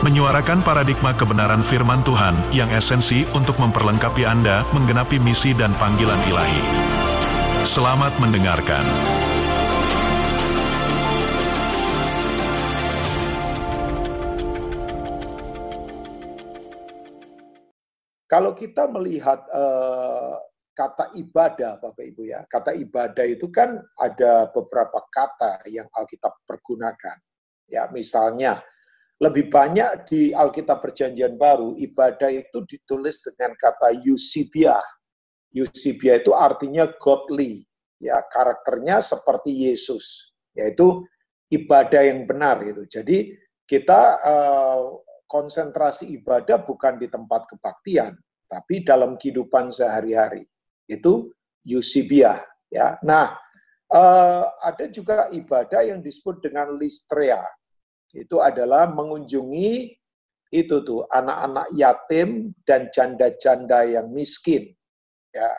menyuarakan paradigma kebenaran firman Tuhan yang esensi untuk memperlengkapi Anda menggenapi misi dan panggilan ilahi. Selamat mendengarkan. Kalau kita melihat uh, kata ibadah, Bapak Ibu ya, kata ibadah itu kan ada beberapa kata yang Alkitab pergunakan. Ya, misalnya lebih banyak di Alkitab Perjanjian Baru ibadah itu ditulis dengan kata Eusebia. Eusebia itu artinya godly, ya karakternya seperti Yesus, yaitu ibadah yang benar gitu. Jadi kita uh, konsentrasi ibadah bukan di tempat kebaktian, tapi dalam kehidupan sehari-hari. Itu Eusebia. Ya. Nah, uh, ada juga ibadah yang disebut dengan listrea. Itu adalah mengunjungi itu tuh anak-anak yatim dan janda-janda yang miskin. Ya,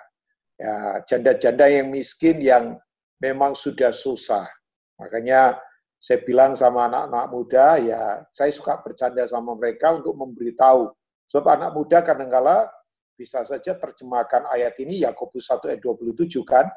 ya janda-janda yang miskin yang memang sudah susah. Makanya saya bilang sama anak-anak muda, ya saya suka bercanda sama mereka untuk memberitahu. Sebab anak muda kadang-kala bisa saja terjemahkan ayat ini, Yakobus 1 ayat 27 kan,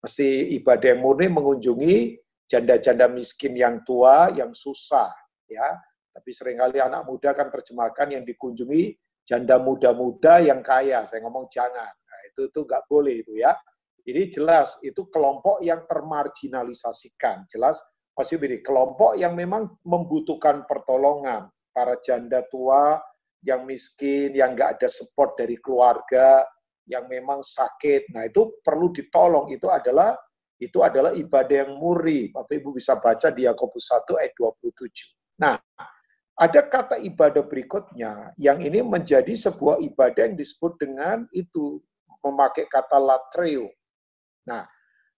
mesti ibadah murni mengunjungi janda-janda miskin yang tua, yang susah. ya. Tapi sering kali anak muda kan terjemahkan yang dikunjungi janda muda-muda yang kaya. Saya ngomong jangan. Nah, itu itu nggak boleh itu ya. Jadi jelas itu kelompok yang termarginalisasikan. Jelas Masih begini, kelompok yang memang membutuhkan pertolongan. Para janda tua yang miskin, yang nggak ada support dari keluarga, yang memang sakit. Nah itu perlu ditolong. Itu adalah itu adalah ibadah yang murni. Bapak Ibu bisa baca di Yakobus 1 ayat 27. Nah, ada kata ibadah berikutnya yang ini menjadi sebuah ibadah yang disebut dengan itu memakai kata latreo. Nah,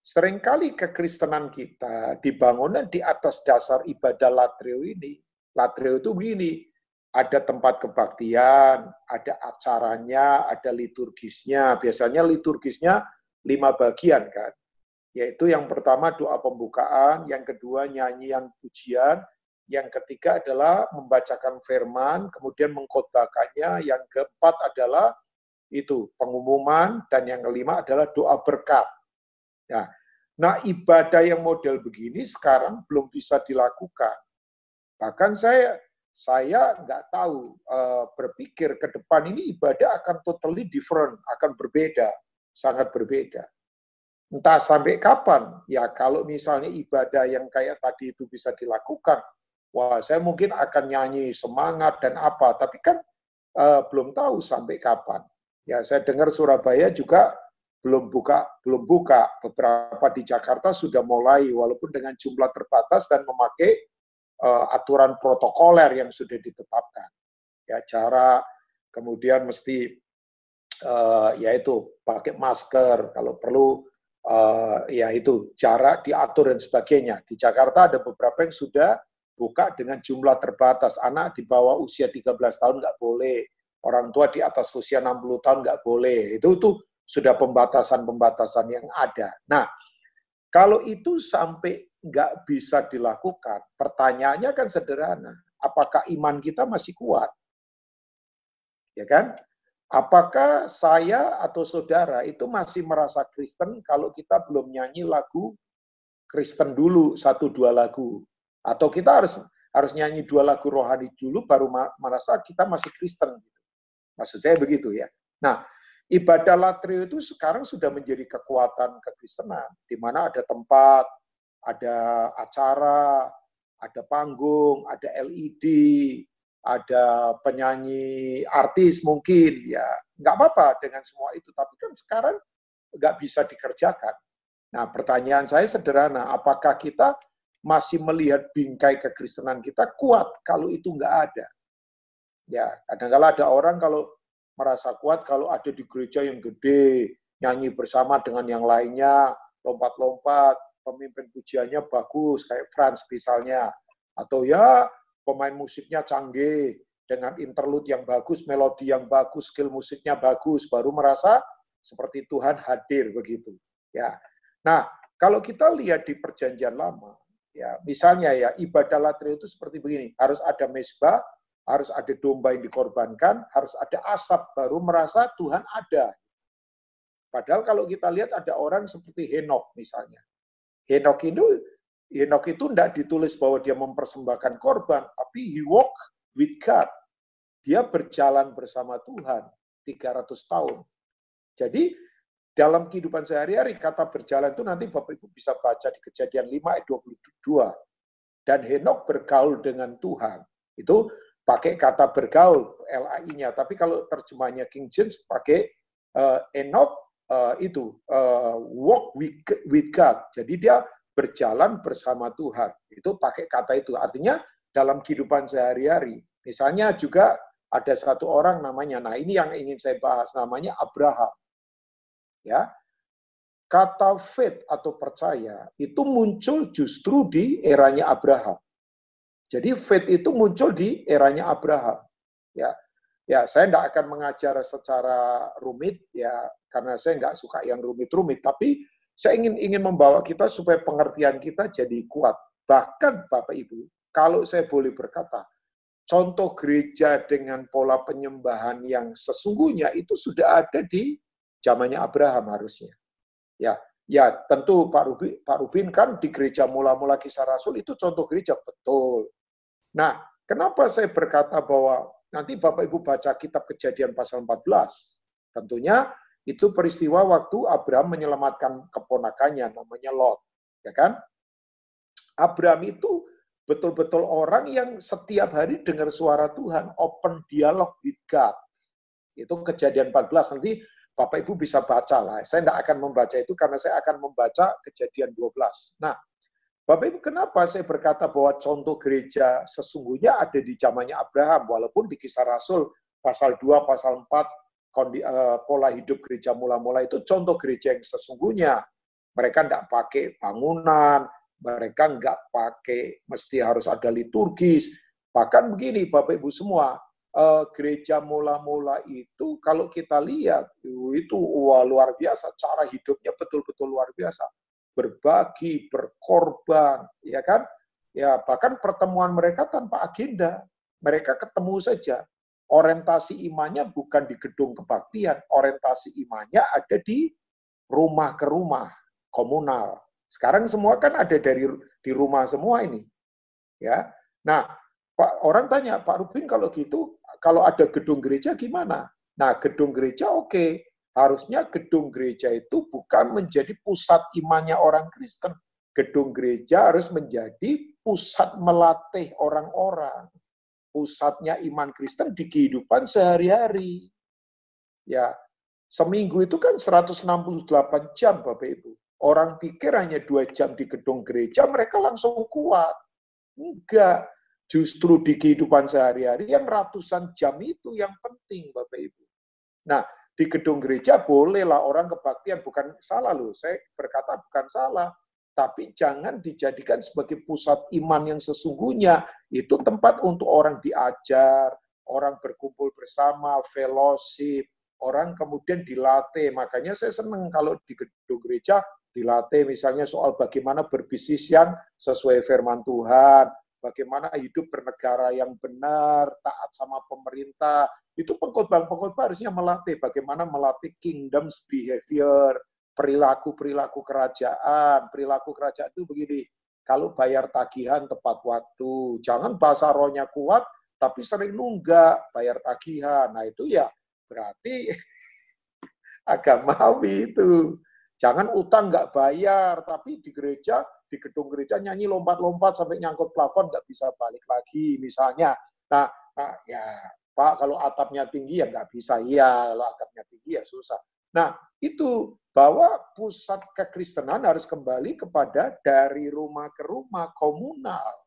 Seringkali kekristenan kita dibangunnya di atas dasar ibadah latreo ini. Latreo itu begini, ada tempat kebaktian, ada acaranya, ada liturgisnya. Biasanya liturgisnya lima bagian kan. Yaitu yang pertama doa pembukaan, yang kedua nyanyian pujian, yang ketiga adalah membacakan firman, kemudian mengkhotbahkannya, yang keempat adalah itu pengumuman, dan yang kelima adalah doa berkat. Nah, nah ibadah yang model begini sekarang belum bisa dilakukan. Bahkan saya saya nggak tahu uh, berpikir ke depan ini ibadah akan totally different, akan berbeda, sangat berbeda. Entah sampai kapan, ya kalau misalnya ibadah yang kayak tadi itu bisa dilakukan, wah saya mungkin akan nyanyi semangat dan apa, tapi kan uh, belum tahu sampai kapan. Ya saya dengar Surabaya juga belum buka belum buka. Beberapa di Jakarta sudah mulai walaupun dengan jumlah terbatas dan memakai uh, aturan protokoler yang sudah ditetapkan. Ya cara kemudian mesti uh, yaitu pakai masker. Kalau perlu uh, ya itu jarak diatur dan sebagainya di Jakarta ada beberapa yang sudah buka dengan jumlah terbatas anak di bawah usia 13 tahun nggak boleh orang tua di atas usia 60 tahun nggak boleh itu tuh sudah pembatasan-pembatasan yang ada. Nah, kalau itu sampai nggak bisa dilakukan, pertanyaannya kan sederhana. Apakah iman kita masih kuat? Ya kan? Apakah saya atau saudara itu masih merasa Kristen kalau kita belum nyanyi lagu Kristen dulu, satu dua lagu? Atau kita harus harus nyanyi dua lagu rohani dulu baru merasa kita masih Kristen? Gitu. Maksud saya begitu ya. Nah, ibadah latrio itu sekarang sudah menjadi kekuatan kekristenan, di mana ada tempat, ada acara, ada panggung, ada LED, ada penyanyi artis mungkin, ya nggak apa-apa dengan semua itu. Tapi kan sekarang nggak bisa dikerjakan. Nah pertanyaan saya sederhana, apakah kita masih melihat bingkai kekristenan kita kuat kalau itu nggak ada? Ya, kadang-kadang ada orang kalau merasa kuat kalau ada di gereja yang gede, nyanyi bersama dengan yang lainnya, lompat-lompat, pemimpin pujiannya bagus, kayak Franz misalnya. Atau ya pemain musiknya canggih, dengan interlude yang bagus, melodi yang bagus, skill musiknya bagus, baru merasa seperti Tuhan hadir begitu. Ya. Nah, kalau kita lihat di perjanjian lama, ya misalnya ya ibadah latri itu seperti begini, harus ada mesbah, harus ada domba yang dikorbankan, harus ada asap baru merasa Tuhan ada. Padahal kalau kita lihat ada orang seperti Henok misalnya. Henok itu Henok itu tidak ditulis bahwa dia mempersembahkan korban, tapi he walk with God. Dia berjalan bersama Tuhan 300 tahun. Jadi dalam kehidupan sehari-hari kata berjalan itu nanti Bapak Ibu bisa baca di kejadian 5 ayat 22. Dan Henok bergaul dengan Tuhan. Itu pakai kata bergaul, LAI-nya. Tapi kalau terjemahnya King James pakai uh, Enoch uh, itu uh, walk with God. Jadi dia berjalan bersama Tuhan. Itu pakai kata itu. Artinya dalam kehidupan sehari-hari. Misalnya juga ada satu orang namanya, nah ini yang ingin saya bahas, namanya Abraham. Ya, kata faith atau percaya itu muncul justru di eranya Abraham. Jadi faith itu muncul di eranya Abraham. Ya, ya saya tidak akan mengajar secara rumit ya karena saya nggak suka yang rumit-rumit. Tapi saya ingin ingin membawa kita supaya pengertian kita jadi kuat. Bahkan Bapak Ibu, kalau saya boleh berkata, contoh gereja dengan pola penyembahan yang sesungguhnya itu sudah ada di zamannya Abraham harusnya. Ya, ya tentu Pak Rubin, Pak Rubin kan di gereja mula-mula kisah Rasul itu contoh gereja betul. Nah, kenapa saya berkata bahwa nanti Bapak Ibu baca kitab Kejadian pasal 14, tentunya itu peristiwa waktu Abraham menyelamatkan keponakannya namanya Lot, ya kan? Abraham itu betul-betul orang yang setiap hari dengar suara Tuhan, open dialog with God. Itu kejadian 14, nanti Bapak Ibu bisa baca lah. Saya tidak akan membaca itu karena saya akan membaca kejadian 12. Nah, Bapak Ibu kenapa saya berkata bahwa contoh gereja sesungguhnya ada di zamannya Abraham, walaupun di kisah Rasul pasal 2, pasal 4, kondi, uh, pola hidup gereja mula-mula itu contoh gereja yang sesungguhnya. Mereka tidak pakai bangunan, mereka nggak pakai mesti harus ada liturgis. Bahkan begini Bapak Ibu semua, uh, gereja mula-mula itu kalau kita lihat itu wah, luar biasa, cara hidupnya betul-betul luar biasa. Berbagi, berkorban, ya kan? Ya, bahkan pertemuan mereka tanpa agenda. Mereka ketemu saja orientasi imannya bukan di gedung kebaktian, orientasi imannya ada di rumah ke rumah, komunal. Sekarang semua kan ada dari di rumah semua ini. Ya. Nah, Pak orang tanya, Pak Rubin kalau gitu kalau ada gedung gereja gimana? Nah, gedung gereja oke. Okay. Harusnya gedung gereja itu bukan menjadi pusat imannya orang Kristen. Gedung gereja harus menjadi pusat melatih orang-orang pusatnya iman Kristen di kehidupan sehari-hari. Ya, seminggu itu kan 168 jam Bapak Ibu. Orang pikir hanya dua jam di gedung gereja, mereka langsung kuat. Enggak. Justru di kehidupan sehari-hari yang ratusan jam itu yang penting Bapak Ibu. Nah, di gedung gereja bolehlah orang kebaktian, bukan salah loh. Saya berkata bukan salah tapi jangan dijadikan sebagai pusat iman yang sesungguhnya. Itu tempat untuk orang diajar, orang berkumpul bersama, fellowship, orang kemudian dilatih. Makanya saya senang kalau di gedung gereja dilatih misalnya soal bagaimana berbisnis yang sesuai firman Tuhan, bagaimana hidup bernegara yang benar, taat sama pemerintah. Itu pengkhotbah-pengkhotbah harusnya melatih bagaimana melatih kingdoms behavior, perilaku-perilaku kerajaan. Perilaku kerajaan itu begini, kalau bayar tagihan tepat waktu, jangan bahasa rohnya kuat, tapi sering nunggak bayar tagihan. Nah itu ya berarti agamawi itu. Jangan utang nggak bayar, tapi di gereja, di gedung gereja nyanyi lompat-lompat sampai nyangkut plafon nggak bisa balik lagi misalnya. Nah, nah ya Pak kalau atapnya tinggi ya nggak bisa. Iya, kalau atapnya tinggi ya susah. Nah, itu bahwa pusat kekristenan harus kembali kepada dari rumah ke rumah komunal.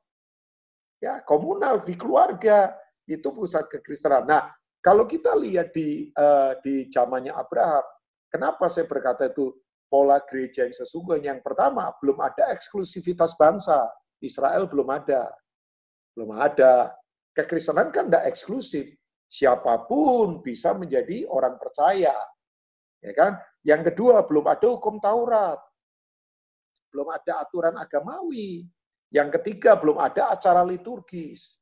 Ya, komunal di keluarga itu pusat kekristenan. Nah, kalau kita lihat di uh, di zamannya Abraham, Kenapa saya berkata itu pola gereja yang sesungguhnya? Yang pertama, belum ada eksklusivitas bangsa. Israel belum ada. Belum ada. Kekristenan kan tidak eksklusif. Siapa pun bisa menjadi orang percaya. Ya kan? Yang kedua, belum ada hukum Taurat. Belum ada aturan agamawi. Yang ketiga, belum ada acara liturgis.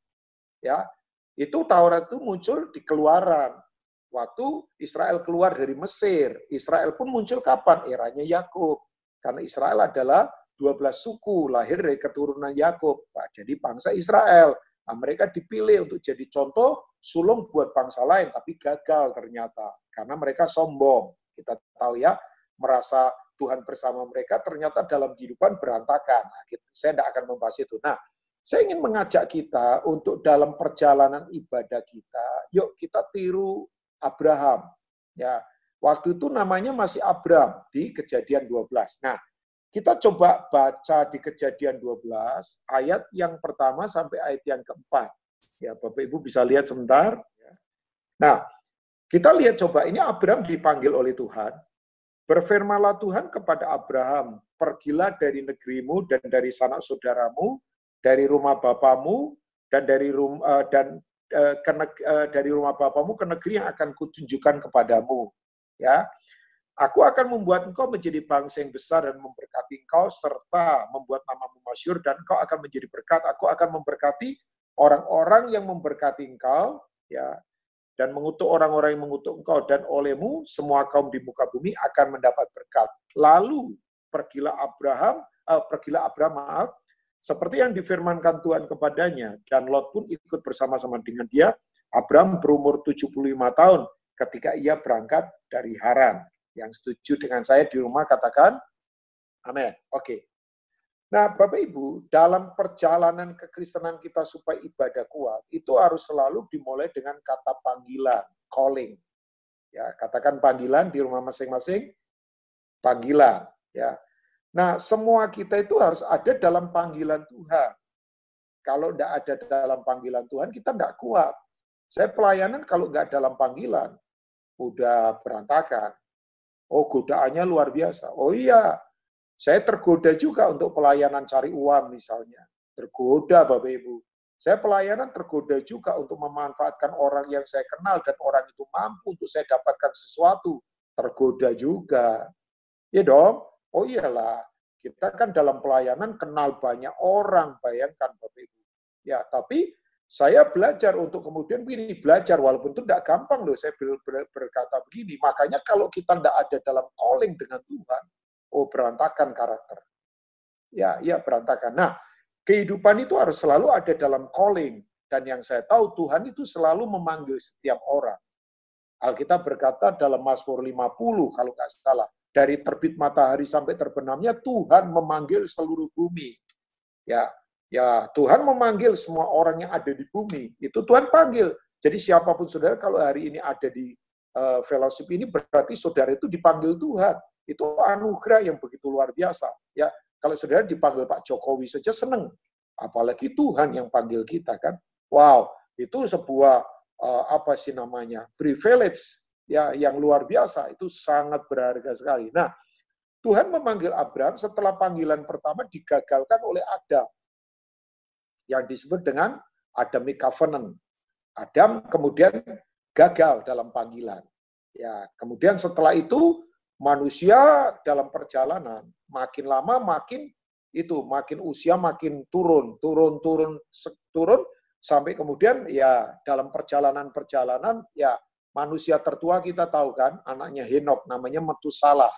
Ya, itu Taurat itu muncul di keluaran. Waktu Israel keluar dari Mesir, Israel pun muncul kapan? Eranya Yakub. Karena Israel adalah 12 suku lahir dari keturunan Yakub. Nah, jadi bangsa Israel. Nah, mereka dipilih untuk jadi contoh sulung buat bangsa lain, tapi gagal ternyata karena mereka sombong. Kita tahu ya, merasa Tuhan bersama mereka ternyata dalam kehidupan berantakan. Nah, gitu. saya tidak akan membahas itu. Nah, saya ingin mengajak kita untuk dalam perjalanan ibadah kita, yuk kita tiru Abraham. Ya, waktu itu namanya masih Abram di Kejadian 12. Nah, kita coba baca di Kejadian 12 ayat yang pertama sampai ayat yang keempat. Ya, Bapak Ibu bisa lihat sebentar. Nah, kita lihat coba ini Abraham dipanggil oleh Tuhan. Berfirmanlah Tuhan kepada Abraham, pergilah dari negerimu dan dari sanak saudaramu dari rumah bapamu dan dari rumah uh, dan uh, ke, uh, dari rumah bapamu ke negeri yang akan kutunjukkan kepadamu. Ya, aku akan membuat engkau menjadi bangsa yang besar dan memberkati engkau serta membuat namamu masyur dan engkau akan menjadi berkat. Aku akan memberkati orang-orang yang memberkati engkau, ya, dan mengutuk orang-orang yang mengutuk engkau dan olehmu semua kaum di muka bumi akan mendapat berkat. Lalu pergilah Abraham, uh, pergilah Abraham maaf, seperti yang difirmankan Tuhan kepadanya, dan Lot pun ikut bersama-sama dengan dia. Abraham berumur 75 tahun ketika ia berangkat dari Haran. Yang setuju dengan saya di rumah katakan, amin. Oke. Nah, Bapak Ibu, dalam perjalanan kekristenan kita supaya ibadah kuat, itu harus selalu dimulai dengan kata panggilan, calling. Ya, katakan panggilan di rumah masing-masing, panggilan. Ya, Nah, semua kita itu harus ada dalam panggilan Tuhan. Kalau tidak ada dalam panggilan Tuhan, kita tidak kuat. Saya pelayanan kalau nggak dalam panggilan, udah berantakan. Oh, godaannya luar biasa. Oh iya, saya tergoda juga untuk pelayanan cari uang misalnya. Tergoda, Bapak Ibu. Saya pelayanan tergoda juga untuk memanfaatkan orang yang saya kenal dan orang itu mampu untuk saya dapatkan sesuatu. Tergoda juga. Ya dong, Oh iyalah, kita kan dalam pelayanan kenal banyak orang, bayangkan Bapak Ibu. Ya, tapi saya belajar untuk kemudian begini, belajar walaupun itu tidak gampang loh saya ber, ber, berkata begini. Makanya kalau kita tidak ada dalam calling dengan Tuhan, oh berantakan karakter. Ya, ya berantakan. Nah, kehidupan itu harus selalu ada dalam calling. Dan yang saya tahu Tuhan itu selalu memanggil setiap orang. Alkitab berkata dalam Mazmur 50 kalau nggak salah, dari terbit matahari sampai terbenamnya Tuhan memanggil seluruh bumi. Ya, ya Tuhan memanggil semua orang yang ada di bumi. Itu Tuhan panggil. Jadi siapa pun saudara kalau hari ini ada di uh, fellowship ini berarti saudara itu dipanggil Tuhan. Itu anugerah yang begitu luar biasa. Ya, kalau saudara dipanggil Pak Jokowi saja senang. Apalagi Tuhan yang panggil kita kan. Wow, itu sebuah uh, apa sih namanya? privilege ya yang luar biasa itu sangat berharga sekali. Nah, Tuhan memanggil Abraham setelah panggilan pertama digagalkan oleh Adam yang disebut dengan Adamic Covenant. Adam kemudian gagal dalam panggilan. Ya, kemudian setelah itu manusia dalam perjalanan makin lama makin itu makin usia makin turun, turun, turun, turun sampai kemudian ya dalam perjalanan-perjalanan ya manusia tertua kita tahu kan, anaknya Henok namanya Metusalah.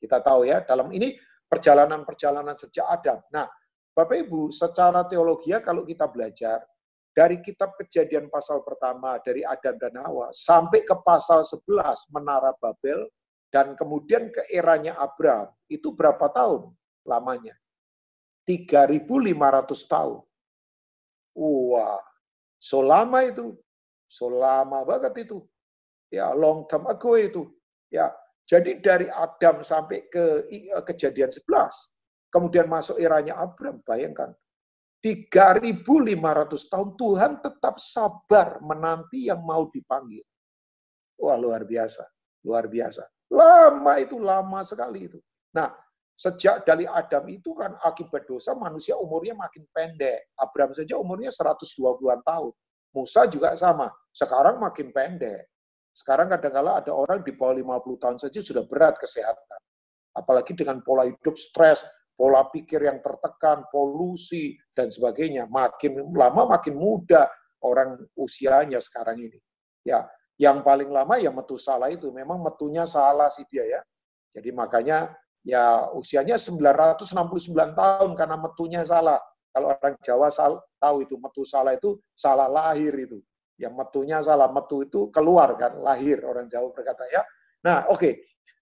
Kita tahu ya, dalam ini perjalanan-perjalanan sejak Adam. Nah, Bapak Ibu, secara teologi kalau kita belajar, dari kitab kejadian pasal pertama, dari Adam dan Hawa, sampai ke pasal 11, Menara Babel, dan kemudian ke eranya Abraham, itu berapa tahun lamanya? 3.500 tahun. Wah, so lama itu. So lama banget itu ya long term ago itu. Ya, jadi dari Adam sampai ke eh, kejadian 11, kemudian masuk eranya Abraham, bayangkan. 3.500 tahun Tuhan tetap sabar menanti yang mau dipanggil. Wah, luar biasa. Luar biasa. Lama itu, lama sekali itu. Nah, sejak dari Adam itu kan akibat dosa manusia umurnya makin pendek. Abraham saja umurnya 120-an tahun. Musa juga sama. Sekarang makin pendek. Sekarang kadang-kala ada orang di bawah 50 tahun saja sudah berat kesehatan. Apalagi dengan pola hidup stres, pola pikir yang tertekan, polusi, dan sebagainya. Makin lama makin muda orang usianya sekarang ini. Ya, yang paling lama ya metu salah itu. Memang metunya salah sih dia ya. Jadi makanya ya usianya 969 tahun karena metunya salah. Kalau orang Jawa sal, tahu itu metu salah itu salah lahir itu. Yang metunya salah, metu itu keluar kan, lahir orang Jawa berkata ya. Nah, oke. Okay.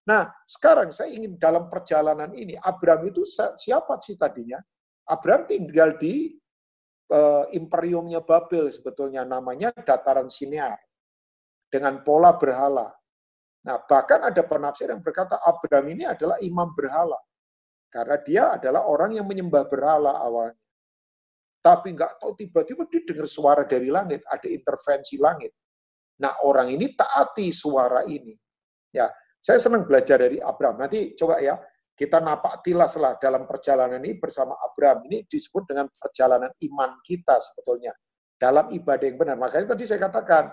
Nah, sekarang saya ingin dalam perjalanan ini Abraham itu siapa sih tadinya? Abraham tinggal di uh, imperiumnya Babel sebetulnya namanya dataran Sinear dengan pola berhala. Nah, bahkan ada penafsir yang berkata Abraham ini adalah imam berhala. Karena dia adalah orang yang menyembah berhala awalnya. Tapi nggak tahu tiba-tiba dia dengar suara dari langit, ada intervensi langit. Nah orang ini taati suara ini. Ya, saya senang belajar dari Abraham. Nanti coba ya, kita napak tilaslah dalam perjalanan ini bersama Abraham. Ini disebut dengan perjalanan iman kita sebetulnya. Dalam ibadah yang benar. Makanya tadi saya katakan,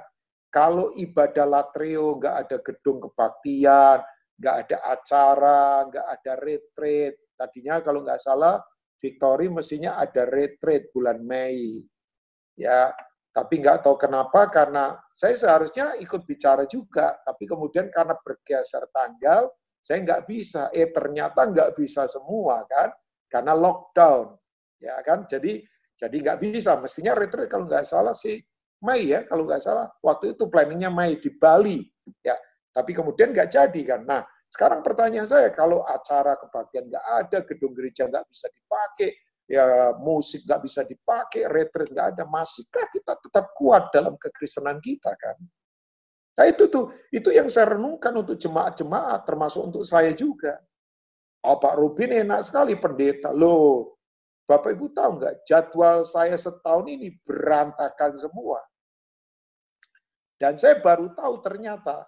kalau ibadah latreo, nggak ada gedung kebaktian, nggak ada acara, nggak ada retreat. Tadinya kalau nggak salah, Victory mestinya ada retreat bulan Mei. Ya, tapi nggak tahu kenapa karena saya seharusnya ikut bicara juga, tapi kemudian karena bergeser tanggal, saya nggak bisa. Eh ternyata nggak bisa semua kan, karena lockdown, ya kan. Jadi jadi nggak bisa. Mestinya retreat kalau nggak salah sih Mei ya, kalau nggak salah waktu itu planningnya Mei di Bali, ya. Tapi kemudian nggak jadi kan. Nah, sekarang pertanyaan saya, kalau acara kebaktian nggak ada, gedung gereja nggak bisa dipakai, ya musik nggak bisa dipakai, retreat nggak ada, masihkah kita tetap kuat dalam kekristenan kita kan? Nah itu tuh, itu yang saya renungkan untuk jemaat-jemaat, termasuk untuk saya juga. Oh Pak Rubin enak sekali pendeta. Loh, Bapak Ibu tahu nggak, jadwal saya setahun ini berantakan semua. Dan saya baru tahu ternyata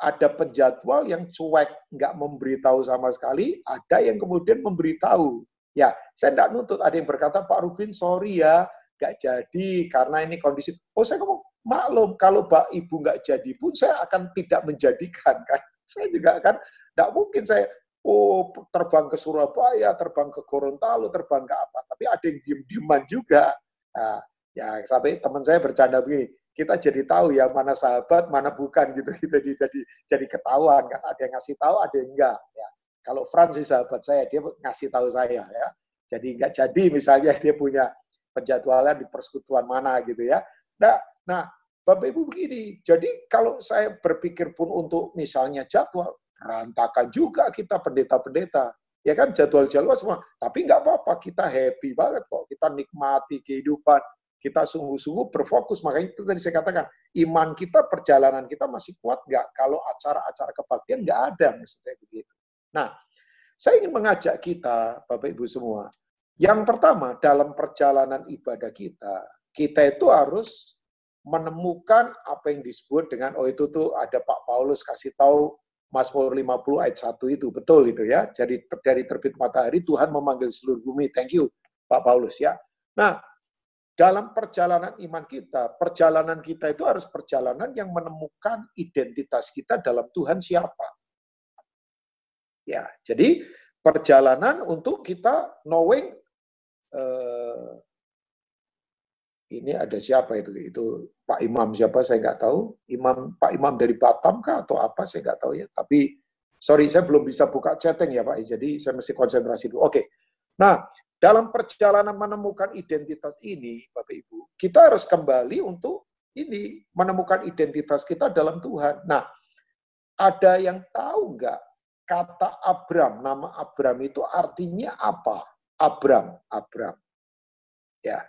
ada penjadwal yang cuek, nggak memberitahu sama sekali, ada yang kemudian memberitahu. Ya, saya tidak nuntut. Ada yang berkata, Pak Rubin, sorry ya, nggak jadi karena ini kondisi. Oh, saya ngomong, maklum, kalau Pak Ibu nggak jadi pun saya akan tidak menjadikan. kan. Saya juga kan, nggak mungkin saya, oh terbang ke Surabaya, terbang ke Gorontalo, terbang ke apa. Tapi ada yang diem-dieman juga. Nah, ya sampai teman saya bercanda begini, kita jadi tahu ya mana sahabat, mana bukan gitu. Kita jadi jadi, jadi ketahuan kan. Ada yang ngasih tahu, ada yang enggak. Ya. Kalau Franz sih sahabat saya, dia ngasih tahu saya ya. Jadi enggak jadi misalnya dia punya penjadwalan di persekutuan mana gitu ya. Nah, nah Bapak Ibu begini, jadi kalau saya berpikir pun untuk misalnya jadwal, berantakan juga kita pendeta-pendeta. Ya kan jadwal-jadwal semua. Tapi nggak apa-apa, kita happy banget kok. Kita nikmati kehidupan kita sungguh-sungguh berfokus. Makanya itu tadi saya katakan, iman kita, perjalanan kita masih kuat nggak kalau acara-acara kebaktian nggak ada, maksudnya begitu. Nah, saya ingin mengajak kita, Bapak Ibu semua, yang pertama dalam perjalanan ibadah kita, kita itu harus menemukan apa yang disebut dengan, oh itu tuh ada Pak Paulus kasih tahu Mazmur 50 ayat 1 itu, betul itu ya. Jadi dari terbit matahari Tuhan memanggil seluruh bumi. Thank you Pak Paulus ya. Nah, dalam perjalanan iman kita, perjalanan kita itu harus perjalanan yang menemukan identitas kita dalam Tuhan siapa. Ya, jadi perjalanan untuk kita knowing uh, ini ada siapa itu? Itu Pak Imam siapa saya nggak tahu. Imam Pak Imam dari Batam kah atau apa saya nggak tahu ya. Tapi sorry saya belum bisa buka chatting ya Pak. Jadi saya mesti konsentrasi dulu. Oke. Nah, dalam perjalanan menemukan identitas ini, Bapak Ibu, kita harus kembali untuk ini menemukan identitas kita dalam Tuhan. Nah, ada yang tahu nggak kata Abram, nama Abram itu artinya apa? Abram, Abram. Ya,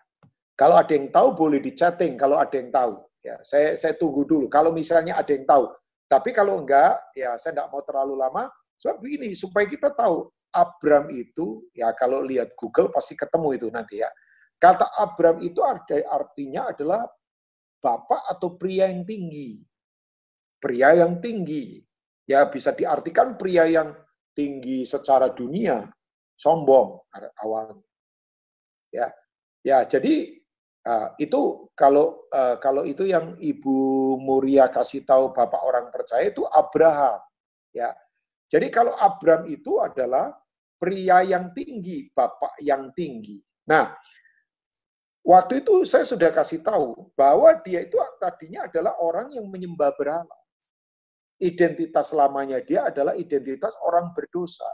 kalau ada yang tahu boleh di chatting. Kalau ada yang tahu, ya saya saya tunggu dulu. Kalau misalnya ada yang tahu, tapi kalau enggak, ya saya enggak mau terlalu lama. Sebab begini, supaya kita tahu Abram itu, ya kalau lihat Google pasti ketemu itu nanti ya. Kata Abram itu ada artinya adalah bapak atau pria yang tinggi. Pria yang tinggi. Ya bisa diartikan pria yang tinggi secara dunia, sombong awalnya. Ya, ya jadi uh, itu kalau uh, kalau itu yang Ibu Muria kasih tahu bapak orang percaya itu Abraham. Ya, jadi kalau Abraham itu adalah pria yang tinggi, bapak yang tinggi. Nah, waktu itu saya sudah kasih tahu bahwa dia itu tadinya adalah orang yang menyembah berhala identitas lamanya dia adalah identitas orang berdosa.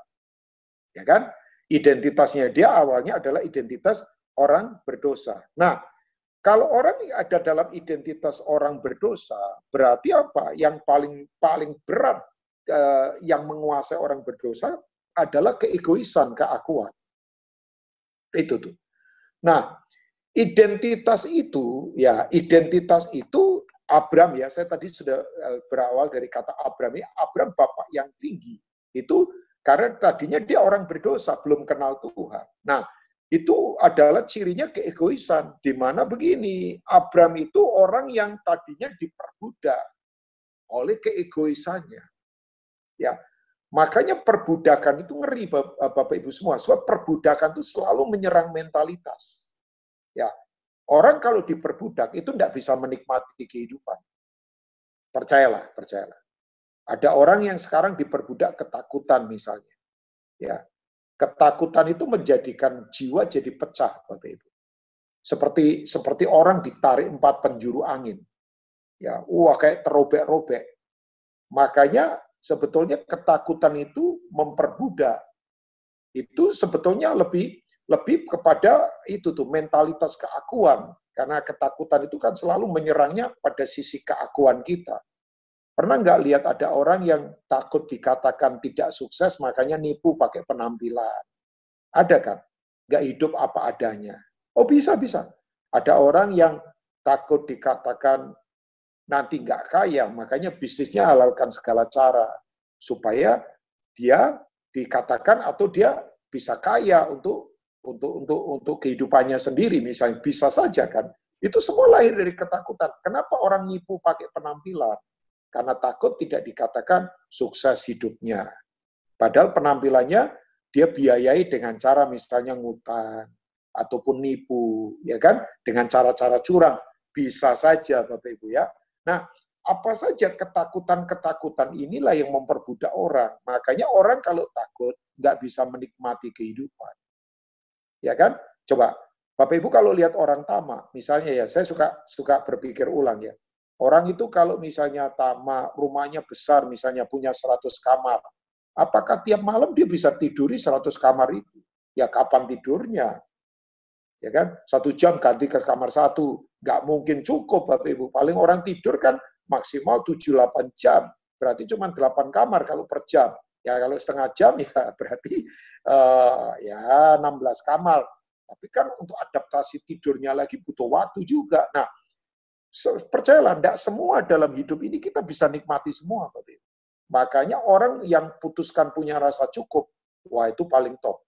Ya kan? Identitasnya dia awalnya adalah identitas orang berdosa. Nah, kalau orang ada dalam identitas orang berdosa, berarti apa? Yang paling paling berat eh, yang menguasai orang berdosa adalah keegoisan, keakuan. Itu tuh. Nah, identitas itu ya, identitas itu Abram ya, saya tadi sudah eh, berawal dari kata Abram ini, Abram bapak yang tinggi. Itu karena tadinya dia orang berdosa, belum kenal Tuhan. Nah, itu adalah cirinya keegoisan. Di mana begini, Abram itu orang yang tadinya diperbudak oleh keegoisannya. Ya, makanya perbudakan itu ngeri Bapak Ibu semua. Sebab perbudakan itu selalu menyerang mentalitas. Ya, Orang kalau diperbudak itu tidak bisa menikmati kehidupan. Percayalah, percayalah. Ada orang yang sekarang diperbudak ketakutan misalnya. Ya. Ketakutan itu menjadikan jiwa jadi pecah, Bapak Ibu. Seperti seperti orang ditarik empat penjuru angin. Ya, wah kayak terobek-robek. Makanya sebetulnya ketakutan itu memperbudak. Itu sebetulnya lebih lebih kepada itu tuh mentalitas keakuan karena ketakutan itu kan selalu menyerangnya pada sisi keakuan kita. Pernah nggak lihat ada orang yang takut dikatakan tidak sukses makanya nipu pakai penampilan? Ada kan? Nggak hidup apa adanya. Oh bisa bisa. Ada orang yang takut dikatakan nanti nggak kaya, makanya bisnisnya halalkan segala cara supaya dia dikatakan atau dia bisa kaya untuk untuk untuk untuk kehidupannya sendiri misalnya bisa saja kan. Itu semua lahir dari ketakutan. Kenapa orang nipu pakai penampilan? Karena takut tidak dikatakan sukses hidupnya. Padahal penampilannya dia biayai dengan cara misalnya ngutang ataupun nipu ya kan? Dengan cara-cara curang. Bisa saja Bapak Ibu ya nah apa saja ketakutan-ketakutan inilah yang memperbudak orang. Makanya orang kalau takut nggak bisa menikmati kehidupan. Ya kan? Coba Bapak Ibu kalau lihat orang tamak, misalnya ya, saya suka suka berpikir ulang ya. Orang itu kalau misalnya tamak, rumahnya besar, misalnya punya 100 kamar, apakah tiap malam dia bisa tiduri 100 kamar itu? Ya kapan tidurnya? Ya kan? Satu jam ganti ke kamar satu. Nggak mungkin cukup Bapak Ibu. Paling orang tidur kan maksimal 7-8 jam. Berarti cuma 8 kamar kalau per jam. Ya kalau setengah jam ya berarti uh, ya 16 kamar. Tapi kan untuk adaptasi tidurnya lagi butuh waktu juga. Nah, percayalah, tidak semua dalam hidup ini kita bisa nikmati semua. Bapak Makanya orang yang putuskan punya rasa cukup, wah itu paling top.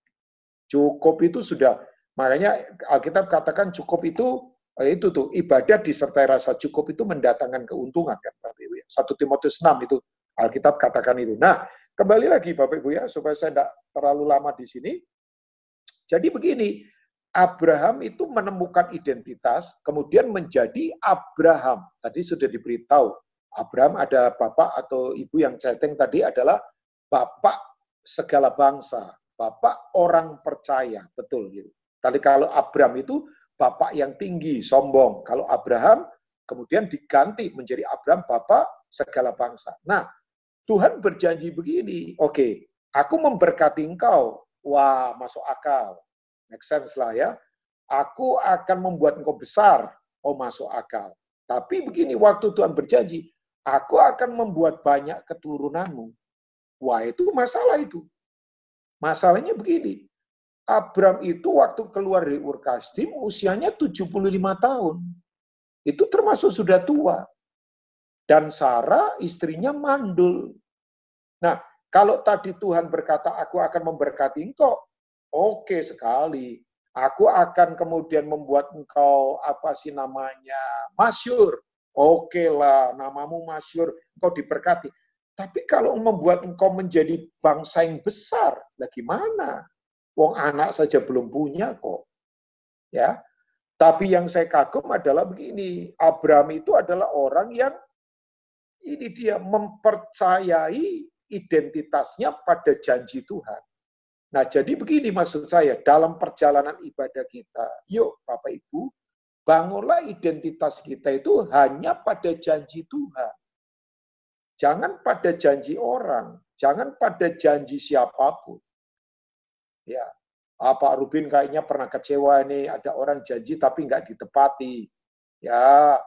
Cukup itu sudah, makanya Alkitab katakan cukup itu eh, itu tuh ibadah disertai rasa cukup itu mendatangkan keuntungan kan Bapak Ibu ya. 1 Timotius 6 itu Alkitab katakan itu. Nah, Kembali lagi Bapak Ibu ya, supaya saya tidak terlalu lama di sini. Jadi begini, Abraham itu menemukan identitas, kemudian menjadi Abraham. Tadi sudah diberitahu, Abraham ada bapak atau ibu yang chatting tadi adalah bapak segala bangsa, bapak orang percaya, betul gitu. Tadi kalau Abraham itu bapak yang tinggi, sombong. Kalau Abraham kemudian diganti menjadi Abraham bapak segala bangsa. Nah, Tuhan berjanji begini, oke, okay, aku memberkati engkau. Wah, masuk akal. Make sense lah ya. Aku akan membuat engkau besar. Oh, masuk akal. Tapi begini, waktu Tuhan berjanji, aku akan membuat banyak keturunanmu. Wah, itu masalah itu. Masalahnya begini, Abram itu waktu keluar dari Ur Kasdim usianya 75 tahun. Itu termasuk sudah tua. Dan Sarah istrinya mandul. Nah, kalau tadi Tuhan berkata, aku akan memberkati engkau, oke sekali. Aku akan kemudian membuat engkau, apa sih namanya, masyur. Oke lah, namamu masyur, engkau diberkati. Tapi kalau membuat engkau menjadi bangsa yang besar, lah gimana? Wong anak saja belum punya kok. Ya. Tapi yang saya kagum adalah begini, Abraham itu adalah orang yang ini dia mempercayai identitasnya pada janji Tuhan. Nah, jadi begini maksud saya, dalam perjalanan ibadah kita, yuk Bapak Ibu, bangunlah identitas kita itu hanya pada janji Tuhan. Jangan pada janji orang, jangan pada janji siapa pun. Ya, ah, Rubin kayaknya pernah kecewa nih, ada orang janji tapi nggak ditepati. Ya,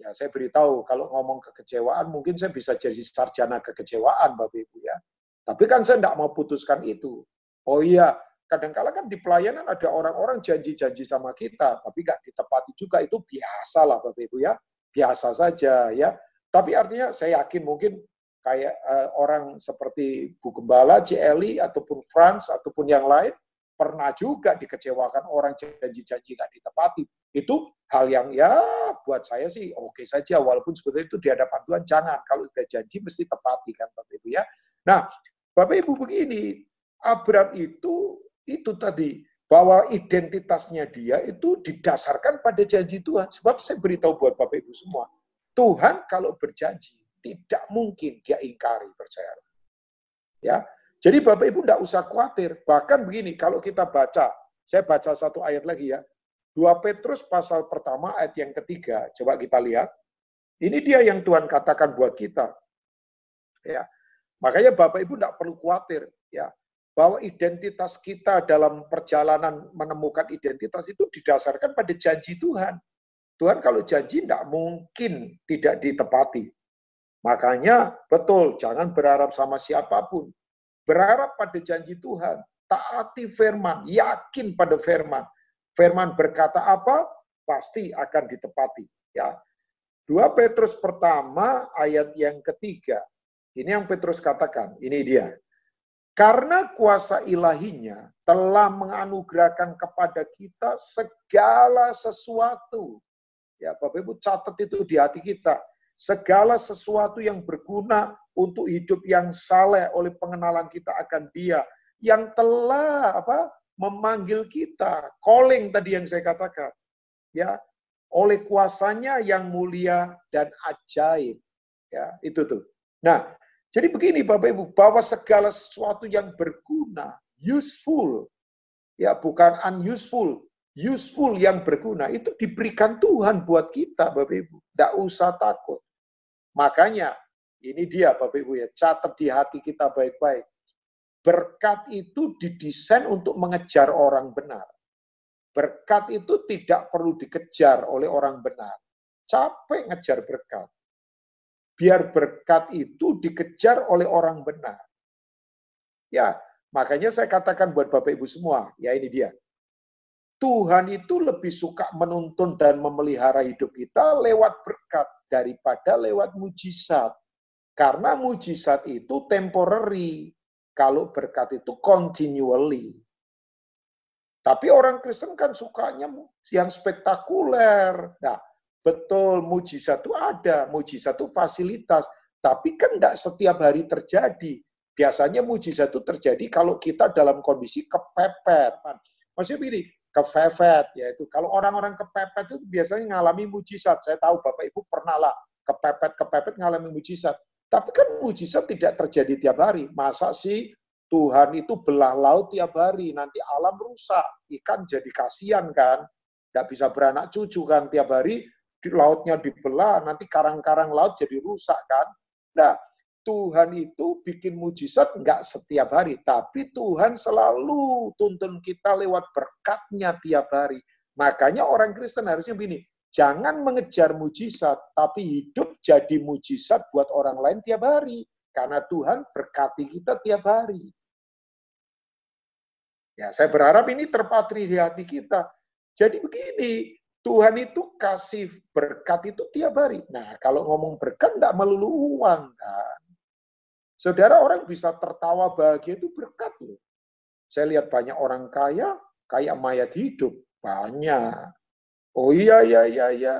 ya saya beritahu kalau ngomong kekecewaan mungkin saya bisa jadi sarjana kekecewaan Bapak Ibu ya. Tapi kan saya nggak mau putuskan itu. Oh iya, kadang-kala kan di pelayanan ada orang-orang janji-janji sama kita, tapi nggak ditepati juga itu biasa lah Bapak Ibu ya. Biasa saja ya. Tapi artinya saya yakin mungkin kayak uh, orang seperti Bu Gembala, CLI, ataupun Franz, ataupun yang lain, pernah juga dikecewakan orang janji-janji nggak ditepati. Itu hal yang ya buat saya sih oke okay saja, walaupun sebetulnya itu di hadapan Tuhan jangan. Kalau sudah janji mesti tepati kan Bapak Ibu ya. Nah, Bapak Ibu begini, Abraham itu itu tadi bahwa identitasnya dia itu didasarkan pada janji Tuhan. Sebab saya beritahu buat Bapak Ibu semua, Tuhan kalau berjanji tidak mungkin dia ingkari, percaya. Ya, jadi Bapak Ibu tidak usah khawatir. Bahkan begini, kalau kita baca, saya baca satu ayat lagi ya. 2 Petrus pasal pertama ayat yang ketiga. Coba kita lihat. Ini dia yang Tuhan katakan buat kita. Ya. Makanya Bapak Ibu tidak perlu khawatir ya bahwa identitas kita dalam perjalanan menemukan identitas itu didasarkan pada janji Tuhan. Tuhan kalau janji tidak mungkin tidak ditepati. Makanya betul, jangan berharap sama siapa pun. Berharap pada janji Tuhan. Taati firman, yakin pada firman. Firman berkata apa, pasti akan ditepati. Ya, 2 Petrus pertama ayat yang ketiga. Ini yang Petrus katakan, ini dia. Karena kuasa ilahinya telah menganugerahkan kepada kita segala sesuatu. Ya, Bapak Ibu catat itu di hati kita. Segala sesuatu yang berguna untuk hidup yang saleh oleh pengenalan kita akan dia. Yang telah apa memanggil kita. Calling tadi yang saya katakan. Ya, oleh kuasanya yang mulia dan ajaib. Ya, itu tuh. Nah, jadi begini Bapak Ibu, bahwa segala sesuatu yang berguna, useful, ya bukan unuseful, useful yang berguna, itu diberikan Tuhan buat kita Bapak Ibu. Tidak usah takut. Makanya, ini dia Bapak Ibu ya, catat di hati kita baik-baik. Berkat itu didesain untuk mengejar orang benar. Berkat itu tidak perlu dikejar oleh orang benar. Capek ngejar berkat biar berkat itu dikejar oleh orang benar. Ya, makanya saya katakan buat Bapak Ibu semua, ya ini dia. Tuhan itu lebih suka menuntun dan memelihara hidup kita lewat berkat daripada lewat mujizat. Karena mujizat itu temporary, kalau berkat itu continually. Tapi orang Kristen kan sukanya yang spektakuler. Nah, Betul, mujizat itu ada, mujizat itu fasilitas, tapi kan tidak setiap hari terjadi. Biasanya mujizat itu terjadi kalau kita dalam kondisi kepepet. Maksudnya begini, kepepet, yaitu kalau orang-orang kepepet itu biasanya mengalami mujizat. Saya tahu Bapak Ibu pernah lah kepepet-kepepet mengalami mujizat. Tapi kan mujizat tidak terjadi tiap hari. Masa sih Tuhan itu belah laut tiap hari, nanti alam rusak, ikan jadi kasihan kan, tidak bisa beranak cucu kan tiap hari, lautnya dibelah, nanti karang-karang laut jadi rusak kan. Nah, Tuhan itu bikin mujizat enggak setiap hari, tapi Tuhan selalu tuntun kita lewat berkatnya tiap hari. Makanya orang Kristen harusnya begini, jangan mengejar mujizat, tapi hidup jadi mujizat buat orang lain tiap hari. Karena Tuhan berkati kita tiap hari. Ya, saya berharap ini terpatri di hati kita. Jadi begini, Tuhan itu kasih berkat itu tiap hari. Nah, kalau ngomong berkat tidak melulu uang kan. Saudara orang bisa tertawa bahagia itu berkat loh. Saya lihat banyak orang kaya, kayak mayat hidup. Banyak. Oh iya, iya, iya, iya.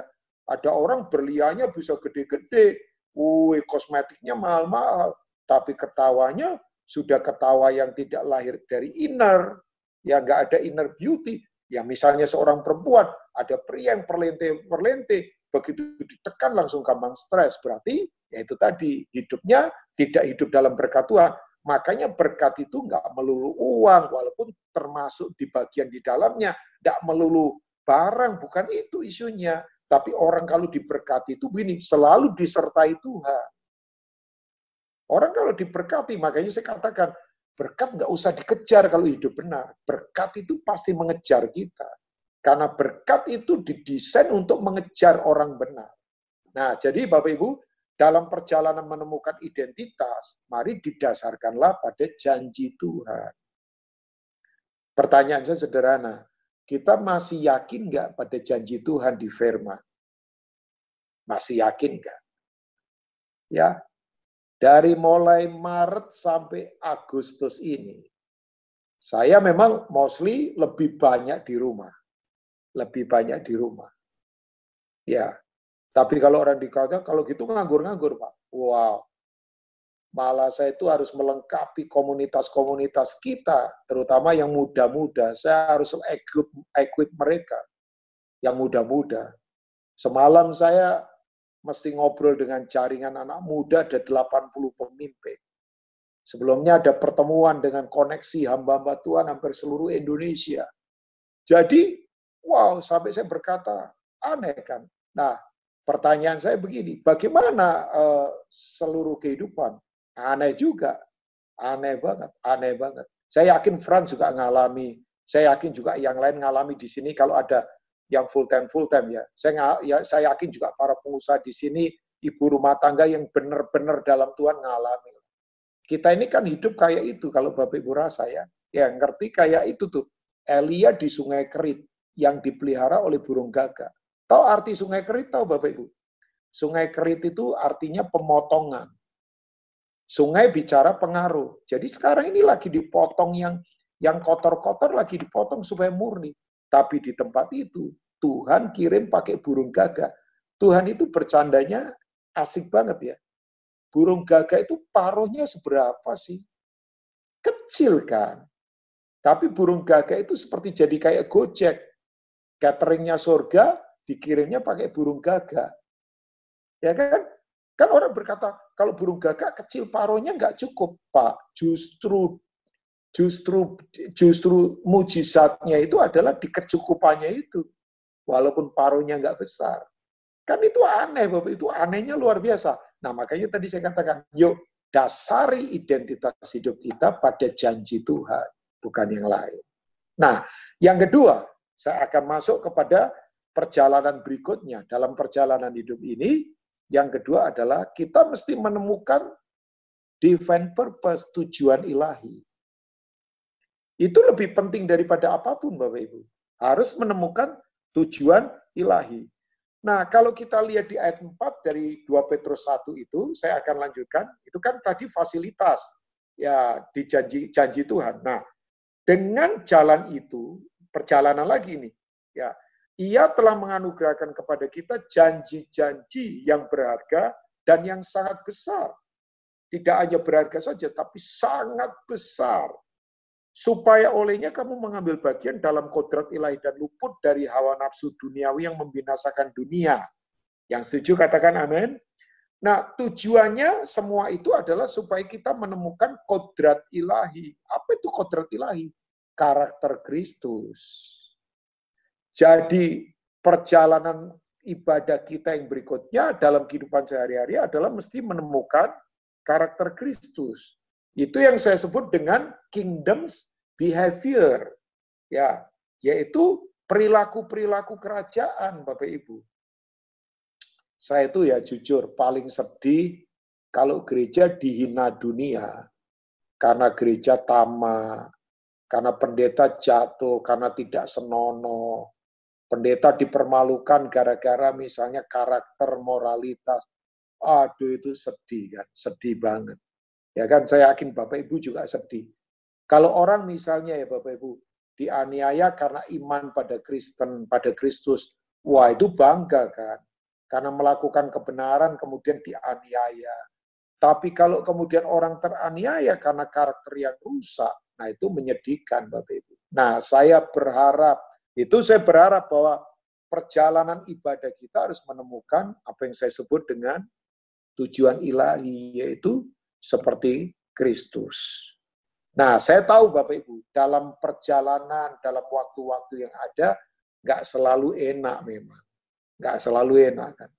Ada orang berliannya bisa gede-gede. Wih, kosmetiknya mahal-mahal. tapi ketawanya sudah ketawa yang tidak lahir dari inner, ya nggak ada inner beauty. Ya misalnya seorang perempuan, ada pria yang perlente-perlente, begitu ditekan langsung gampang stres. Berarti ya itu tadi, hidupnya tidak hidup dalam berkat Tuhan. Makanya berkat itu nggak melulu uang, walaupun termasuk di bagian di dalamnya, nggak melulu barang, bukan itu isunya. Tapi orang kalau diberkati itu begini, selalu disertai Tuhan. Orang kalau diberkati, makanya saya katakan, berkat nggak usah dikejar kalau hidup benar. Berkat itu pasti mengejar kita. Karena berkat itu didesain untuk mengejar orang benar. Nah, jadi Bapak Ibu, dalam perjalanan menemukan identitas, mari didasarkanlah pada janji Tuhan. Pertanyaan saya sederhana, kita masih yakin nggak pada janji Tuhan di firman? Masih yakin nggak? Ya, dari mulai Maret sampai Agustus ini, saya memang mostly lebih banyak di rumah. Lebih banyak di rumah. Ya, tapi kalau orang dikata, kalau gitu nganggur-nganggur, Pak. Wow. Malah saya itu harus melengkapi komunitas-komunitas kita, terutama yang muda-muda. Saya harus equip, equip mereka, yang muda-muda. Semalam saya mesti ngobrol dengan jaringan anak muda ada 80 pemimpin. Sebelumnya ada pertemuan dengan koneksi hamba-hamba Tuhan hampir seluruh Indonesia. Jadi, wow, sampai saya berkata, aneh kan. Nah, pertanyaan saya begini, bagaimana uh, seluruh kehidupan? Aneh juga, aneh banget, aneh banget. Saya yakin Franz juga ngalami, saya yakin juga yang lain ngalami di sini kalau ada yang full time full time ya. Saya ya saya yakin juga para pengusaha di sini ibu rumah tangga yang benar-benar dalam Tuhan ngalami. Kita ini kan hidup kayak itu kalau Bapak Ibu rasa ya. Ya ngerti kayak itu tuh. Elia di Sungai Kerit yang dipelihara oleh burung gagak. Tahu arti Sungai Kerit tahu Bapak Ibu? Sungai Kerit itu artinya pemotongan. Sungai bicara pengaruh. Jadi sekarang ini lagi dipotong yang yang kotor-kotor lagi dipotong supaya murni. Tapi di tempat itu, Tuhan kirim pakai burung gagak. Tuhan itu bercandanya asik banget ya. Burung gagak itu paruhnya seberapa sih? Kecil kan. Tapi burung gagak itu seperti jadi kayak gojek. Cateringnya surga, dikirimnya pakai burung gagak. Ya kan? Kan orang berkata, kalau burung gagak kecil paruhnya nggak cukup, Pak. Justru Justru justru mujizatnya itu adalah di kecukupannya itu. Walaupun paruhnya nggak besar. Kan itu aneh, Bapak. Itu anehnya luar biasa. Nah, makanya tadi saya katakan, yuk dasari identitas hidup kita pada janji Tuhan, bukan yang lain. Nah, yang kedua, saya akan masuk kepada perjalanan berikutnya. Dalam perjalanan hidup ini, yang kedua adalah kita mesti menemukan divine purpose, tujuan ilahi. Itu lebih penting daripada apa pun, Bapak Ibu. Harus menemukan tujuan ilahi. Nah, kalau kita lihat di ayat 4 dari 2 Petrus 1 itu, saya akan lanjutkan, itu kan tadi fasilitas ya di janji janji Tuhan. Nah, dengan jalan itu, perjalanan lagi ini, ya, ia telah menganugerahkan kepada kita janji-janji yang berharga dan yang sangat besar. Tidak hanya berharga saja, tapi sangat besar supaya olehnya kamu mengambil bagian dalam kodrat ilahi dan luput dari hawa nafsu duniawi yang membinasakan dunia. Yang setuju katakan amin. Nah, tujuannya semua itu adalah supaya kita menemukan kodrat ilahi. Apa itu kodrat ilahi? Karakter Kristus. Jadi, perjalanan ibadah kita yang berikutnya dalam kehidupan sehari-hari adalah mesti menemukan karakter Kristus. Itu yang saya sebut dengan kingdoms behavior. Ya, yaitu perilaku-perilaku kerajaan, Bapak Ibu. Saya itu ya jujur paling sedih kalau gereja dihina dunia karena gereja tamak, karena pendeta jatuh, karena tidak senonoh, pendeta dipermalukan gara-gara misalnya karakter moralitas. Aduh itu sedih kan, sedih banget. Ya kan, saya yakin Bapak Ibu juga sedih. Kalau orang misalnya ya Bapak Ibu, dianiaya karena iman pada Kristen, pada Kristus, wah itu bangga kan. Karena melakukan kebenaran kemudian dianiaya. Tapi kalau kemudian orang teraniaya karena karakter yang rusak, nah itu menyedihkan Bapak Ibu. Nah, saya berharap, itu saya berharap bahwa perjalanan ibadah kita harus menemukan apa yang saya sebut dengan tujuan ilahi, yaitu seperti Kristus. Nah, saya tahu Bapak Ibu, dalam perjalanan, dalam waktu-waktu yang ada, nggak selalu enak memang. Nggak selalu enak kan.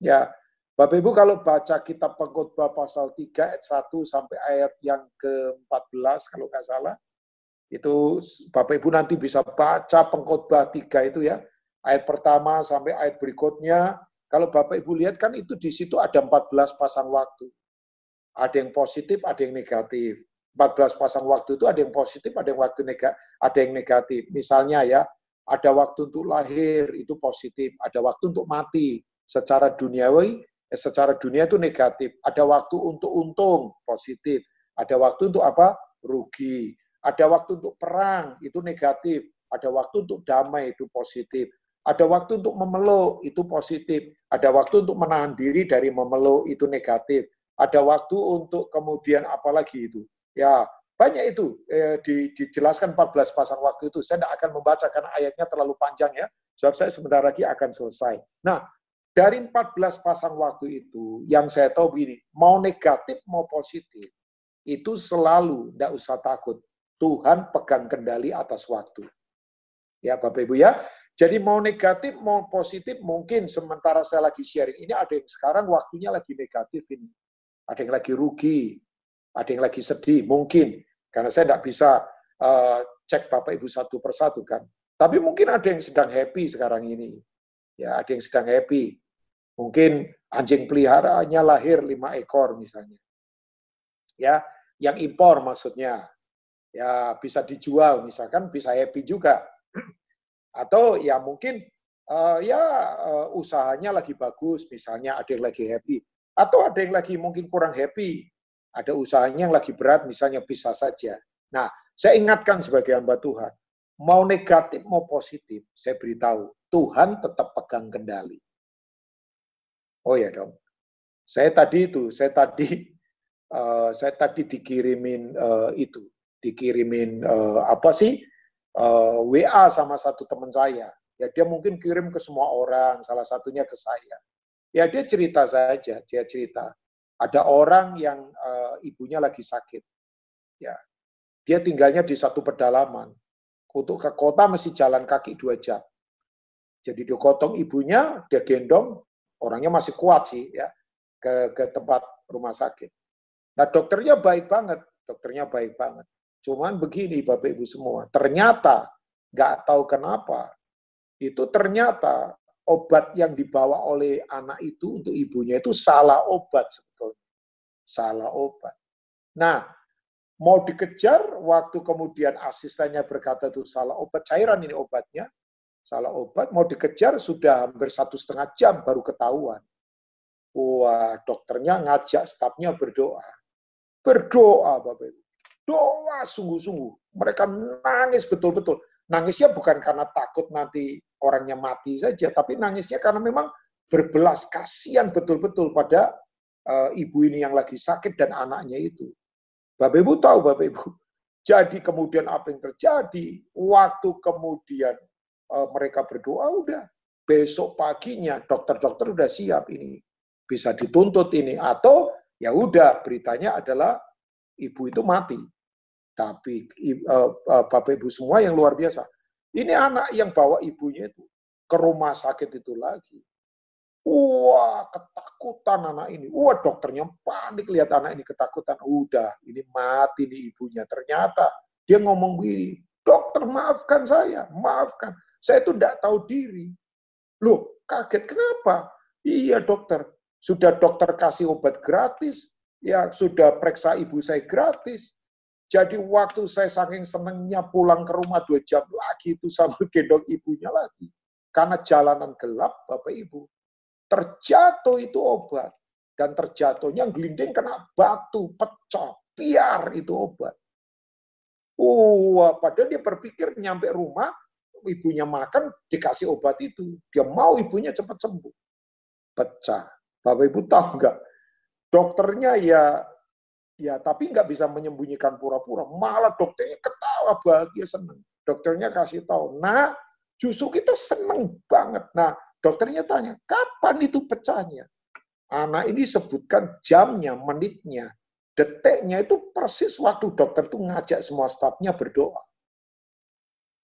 Ya, Bapak Ibu kalau baca kitab pengkhotbah pasal 3 ayat 1 sampai ayat yang ke-14 kalau nggak salah, itu Bapak Ibu nanti bisa baca pengkhotbah 3 itu ya. Ayat pertama sampai ayat berikutnya, kalau Bapak Ibu lihat kan itu di situ ada 14 pasang waktu. Ada yang positif, ada yang negatif. 14 pasang waktu itu ada yang positif, ada yang waktu negatif, ada yang negatif. Misalnya ya, ada waktu untuk lahir itu positif, ada waktu untuk mati secara duniawi Eh, secara dunia itu negatif. Ada waktu untuk untung, positif. Ada waktu untuk apa? Rugi. Ada waktu untuk perang, itu negatif. Ada waktu untuk damai, itu positif. Ada waktu untuk memeluk, itu positif. Ada waktu untuk menahan diri dari memeluk, itu negatif. Ada waktu untuk kemudian apa lagi itu? Ya, banyak itu eh, di, dijelaskan 14 pasang waktu itu. Saya tidak akan membaca karena ayatnya terlalu panjang ya. Sebab saya sebentar lagi akan selesai. Nah, dari 14 pasang waktu itu, yang saya tahu begini, mau negatif mau positif, itu selalu tidak usah takut. Tuhan pegang kendali atas waktu. Ya Bapak Ibu ya. Jadi mau negatif mau positif mungkin sementara saya lagi sharing ini ada yang sekarang waktunya lagi negatif ini. Ada yang lagi rugi, ada yang lagi sedih mungkin karena saya tidak bisa uh, cek Bapak Ibu satu persatu kan. Tapi mungkin ada yang sedang happy sekarang ini. Ya, ada yang sedang happy. Mungkin anjing peliharaannya lahir lima ekor misalnya. Ya, yang impor maksudnya. Ya, bisa dijual misalkan bisa happy juga. Atau ya mungkin uh, ya uh, usahanya lagi bagus, misalnya ada yang lagi happy. Atau ada yang lagi mungkin kurang happy. Ada usahanya yang lagi berat, misalnya bisa saja. Nah, saya ingatkan sebagai hamba Tuhan, mau negatif mau positif, saya beritahu, Tuhan tetap pegang kendali. Oh ya dong. Saya tadi itu, saya tadi uh, saya tadi dikirimin uh, itu, dikirimin uh, apa sih uh, WA sama satu teman saya. Ya dia mungkin kirim ke semua orang, salah satunya ke saya. Ya dia cerita saja, dia cerita. Ada orang yang uh, ibunya lagi sakit. Ya, dia tinggalnya di satu pedalaman. Untuk ke kota mesti jalan kaki dua jam. Jadi dia gotong ibunya, dia gendong, orangnya masih kuat sih ya ke ke tempat rumah sakit. Nah dokternya baik banget, dokternya baik banget. Cuman begini Bapak Ibu semua, ternyata nggak tahu kenapa itu ternyata obat yang dibawa oleh anak itu untuk ibunya itu salah obat sebetulnya. Salah obat. Nah, mau dikejar waktu kemudian asistennya berkata itu salah obat cairan ini obatnya salah obat, mau dikejar sudah hampir satu setengah jam baru ketahuan. Wah, dokternya ngajak stafnya berdoa. Berdoa, Bapak Ibu. Doa sungguh-sungguh. Mereka nangis betul-betul. Nangisnya bukan karena takut nanti orangnya mati saja, tapi nangisnya karena memang berbelas kasihan betul-betul pada uh, ibu ini yang lagi sakit dan anaknya itu. Bapak Ibu tahu, Bapak Ibu. Jadi kemudian apa yang terjadi? Waktu kemudian uh, mereka berdoa udah besok paginya dokter-dokter udah siap ini bisa dituntut ini atau ya udah beritanya adalah ibu itu mati tapi uh, uh, bapak ibu semua yang luar biasa ini anak yang bawa ibunya itu ke rumah sakit itu lagi wah ketakutan anak ini wah dokternya panik lihat anak ini ketakutan udah ini mati nih ibunya ternyata dia ngomong begini dokter maafkan saya maafkan saya itu tidak tahu diri. Loh, kaget. Kenapa? Iya dokter, sudah dokter kasih obat gratis, ya sudah periksa ibu saya gratis. Jadi waktu saya saking senengnya pulang ke rumah dua jam lagi itu sambil gendong ibunya lagi. Karena jalanan gelap, Bapak Ibu. Terjatuh itu obat. Dan terjatuhnya gelinding kena batu, pecah, biar itu obat. Wah, padahal dia berpikir nyampe rumah, ibunya makan, dikasih obat itu. Dia mau ibunya cepat sembuh. Pecah. Bapak Ibu tahu nggak? dokternya ya ya tapi nggak bisa menyembunyikan pura-pura. Malah dokternya ketawa bahagia senang. Dokternya kasih tahu, nah justru kita senang banget. Nah dokternya tanya, kapan itu pecahnya? Anak ini sebutkan jamnya, menitnya, detiknya itu persis waktu dokter itu ngajak semua stafnya berdoa.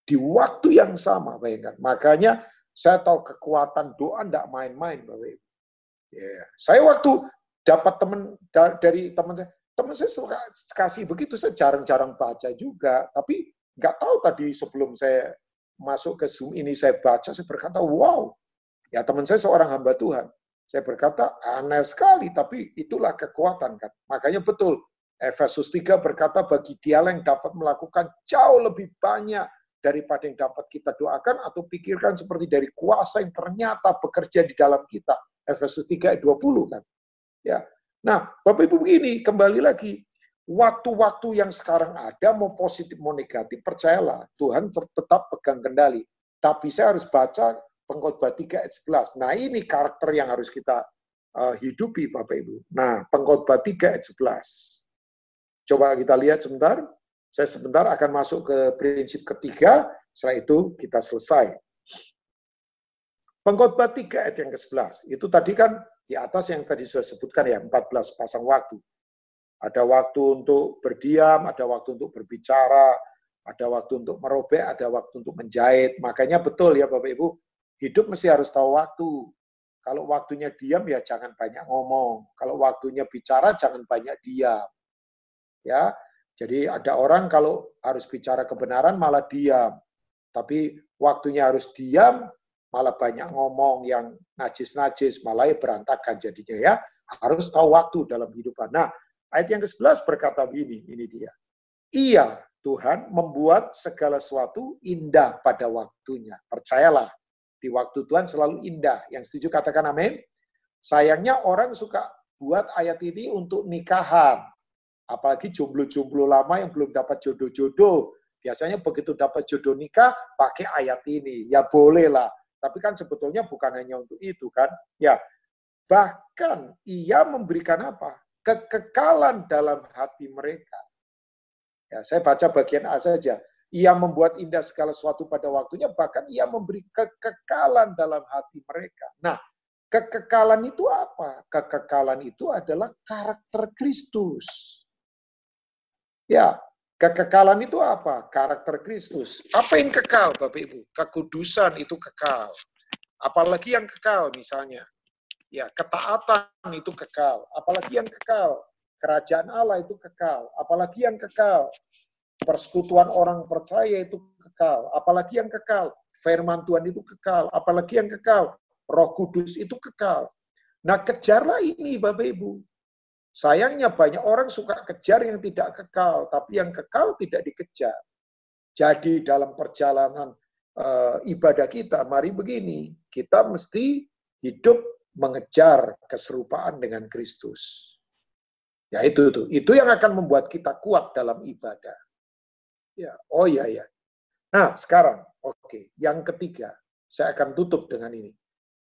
Di waktu yang sama, bayangkan. Makanya saya tahu kekuatan doa tidak main-main, Bapak Ibu. Yeah. Saya waktu dapat teman dari teman saya, teman saya suka kasih begitu, saya jarang-jarang baca juga. Tapi nggak tahu tadi sebelum saya masuk ke Zoom ini saya baca, saya berkata, wow, ya teman saya seorang hamba Tuhan. Saya berkata, aneh sekali, tapi itulah kekuatan kan. Makanya betul, Efesus 3 berkata, bagi dia yang dapat melakukan jauh lebih banyak daripada yang dapat kita doakan atau pikirkan seperti dari kuasa yang ternyata bekerja di dalam kita. Efesus 3 ayat 20 kan. Ya. Nah, Bapak Ibu begini, kembali lagi. Waktu-waktu yang sekarang ada, mau positif mau negatif, percayalah, Tuhan tetap pegang kendali. Tapi saya harus baca pengkhotbah 3 ayat 11. Nah, ini karakter yang harus kita uh, hidupi Bapak Ibu. Nah, pengkhotbah 3 ayat 11. Coba kita lihat sebentar. Saya sebentar akan masuk ke prinsip ketiga, setelah itu kita selesai. Pengkhotbah 3 ayat yang ke-11. Itu tadi kan di atas yang tadi saya sebutkan ya, 14 pasang waktu. Ada waktu untuk berdiam, ada waktu untuk berbicara, ada waktu untuk merobek, ada waktu untuk menjahit. Makanya betul ya Bapak Ibu, hidup mesti harus tahu waktu. Kalau waktunya diam ya jangan banyak ngomong. Kalau waktunya bicara jangan banyak diam. Ya. Jadi ada orang kalau harus bicara kebenaran malah diam. Tapi waktunya harus diam malah banyak ngomong yang najis-najis, malah ya berantakan jadinya ya. Harus tahu waktu dalam hidupan. Nah, ayat yang ke-11 berkata begini, ini dia. Iya, Tuhan membuat segala sesuatu indah pada waktunya. Percayalah, di waktu Tuhan selalu indah. Yang setuju katakan amin. Sayangnya orang suka buat ayat ini untuk nikahan. Apalagi jomblo-jomblo lama yang belum dapat jodoh-jodoh. Biasanya begitu dapat jodoh nikah, pakai ayat ini. Ya boleh lah. Tapi kan sebetulnya bukan hanya untuk itu kan. Ya, bahkan ia memberikan apa? Kekekalan dalam hati mereka. Ya, saya baca bagian A saja ia membuat indah segala sesuatu pada waktunya, bahkan ia memberi kekekalan dalam hati mereka. Nah, kekekalan itu apa? Kekekalan itu adalah karakter Kristus. Ya, kekekalan itu apa? Karakter Kristus. Apa yang kekal, Bapak Ibu? Kekudusan itu kekal. Apalagi yang kekal misalnya. Ya, ketaatan itu kekal. Apalagi yang kekal. Kerajaan Allah itu kekal. Apalagi yang kekal persekutuan orang percaya itu kekal. Apalagi yang kekal, firman Tuhan itu kekal. Apalagi yang kekal, roh kudus itu kekal. Nah kejarlah ini Bapak Ibu. Sayangnya banyak orang suka kejar yang tidak kekal, tapi yang kekal tidak dikejar. Jadi dalam perjalanan uh, ibadah kita, mari begini, kita mesti hidup mengejar keserupaan dengan Kristus. Ya itu tuh, itu yang akan membuat kita kuat dalam ibadah. Ya, oh ya ya. Nah, sekarang oke, okay. yang ketiga, saya akan tutup dengan ini.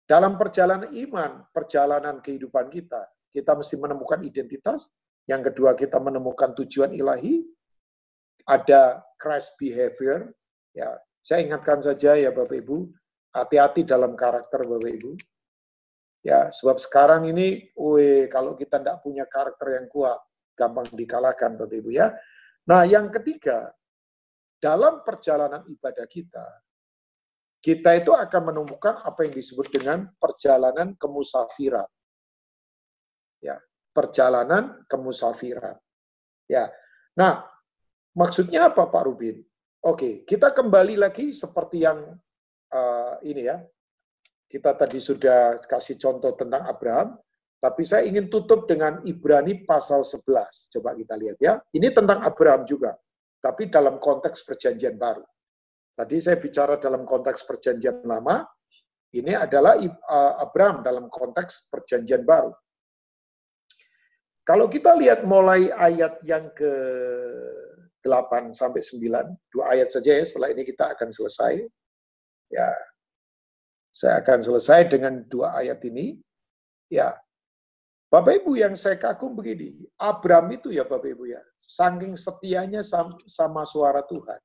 Dalam perjalanan iman, perjalanan kehidupan kita, kita mesti menemukan identitas. Yang kedua, kita menemukan tujuan ilahi. Ada Christ behavior. Ya, saya ingatkan saja ya Bapak Ibu, hati-hati dalam karakter Bapak Ibu. Ya, sebab sekarang ini, we, kalau kita tidak punya karakter yang kuat, gampang dikalahkan Bapak Ibu ya. Nah, yang ketiga, dalam perjalanan ibadah kita, kita itu akan menemukan apa yang disebut dengan perjalanan kemusafiran. Ya, perjalanan kemusafiran. Ya. Nah, maksudnya apa Pak Rubin? Oke, kita kembali lagi seperti yang uh, ini ya. Kita tadi sudah kasih contoh tentang Abraham, tapi saya ingin tutup dengan Ibrani pasal 11. Coba kita lihat ya. Ini tentang Abraham juga tapi dalam konteks perjanjian baru. Tadi saya bicara dalam konteks perjanjian lama, ini adalah Abraham dalam konteks perjanjian baru. Kalau kita lihat mulai ayat yang ke 8 sampai 9, dua ayat saja ya, setelah ini kita akan selesai. Ya, saya akan selesai dengan dua ayat ini. Ya, Bapak Ibu yang saya kagum begini, Abraham itu ya Bapak Ibu ya, saking setianya sama suara Tuhan,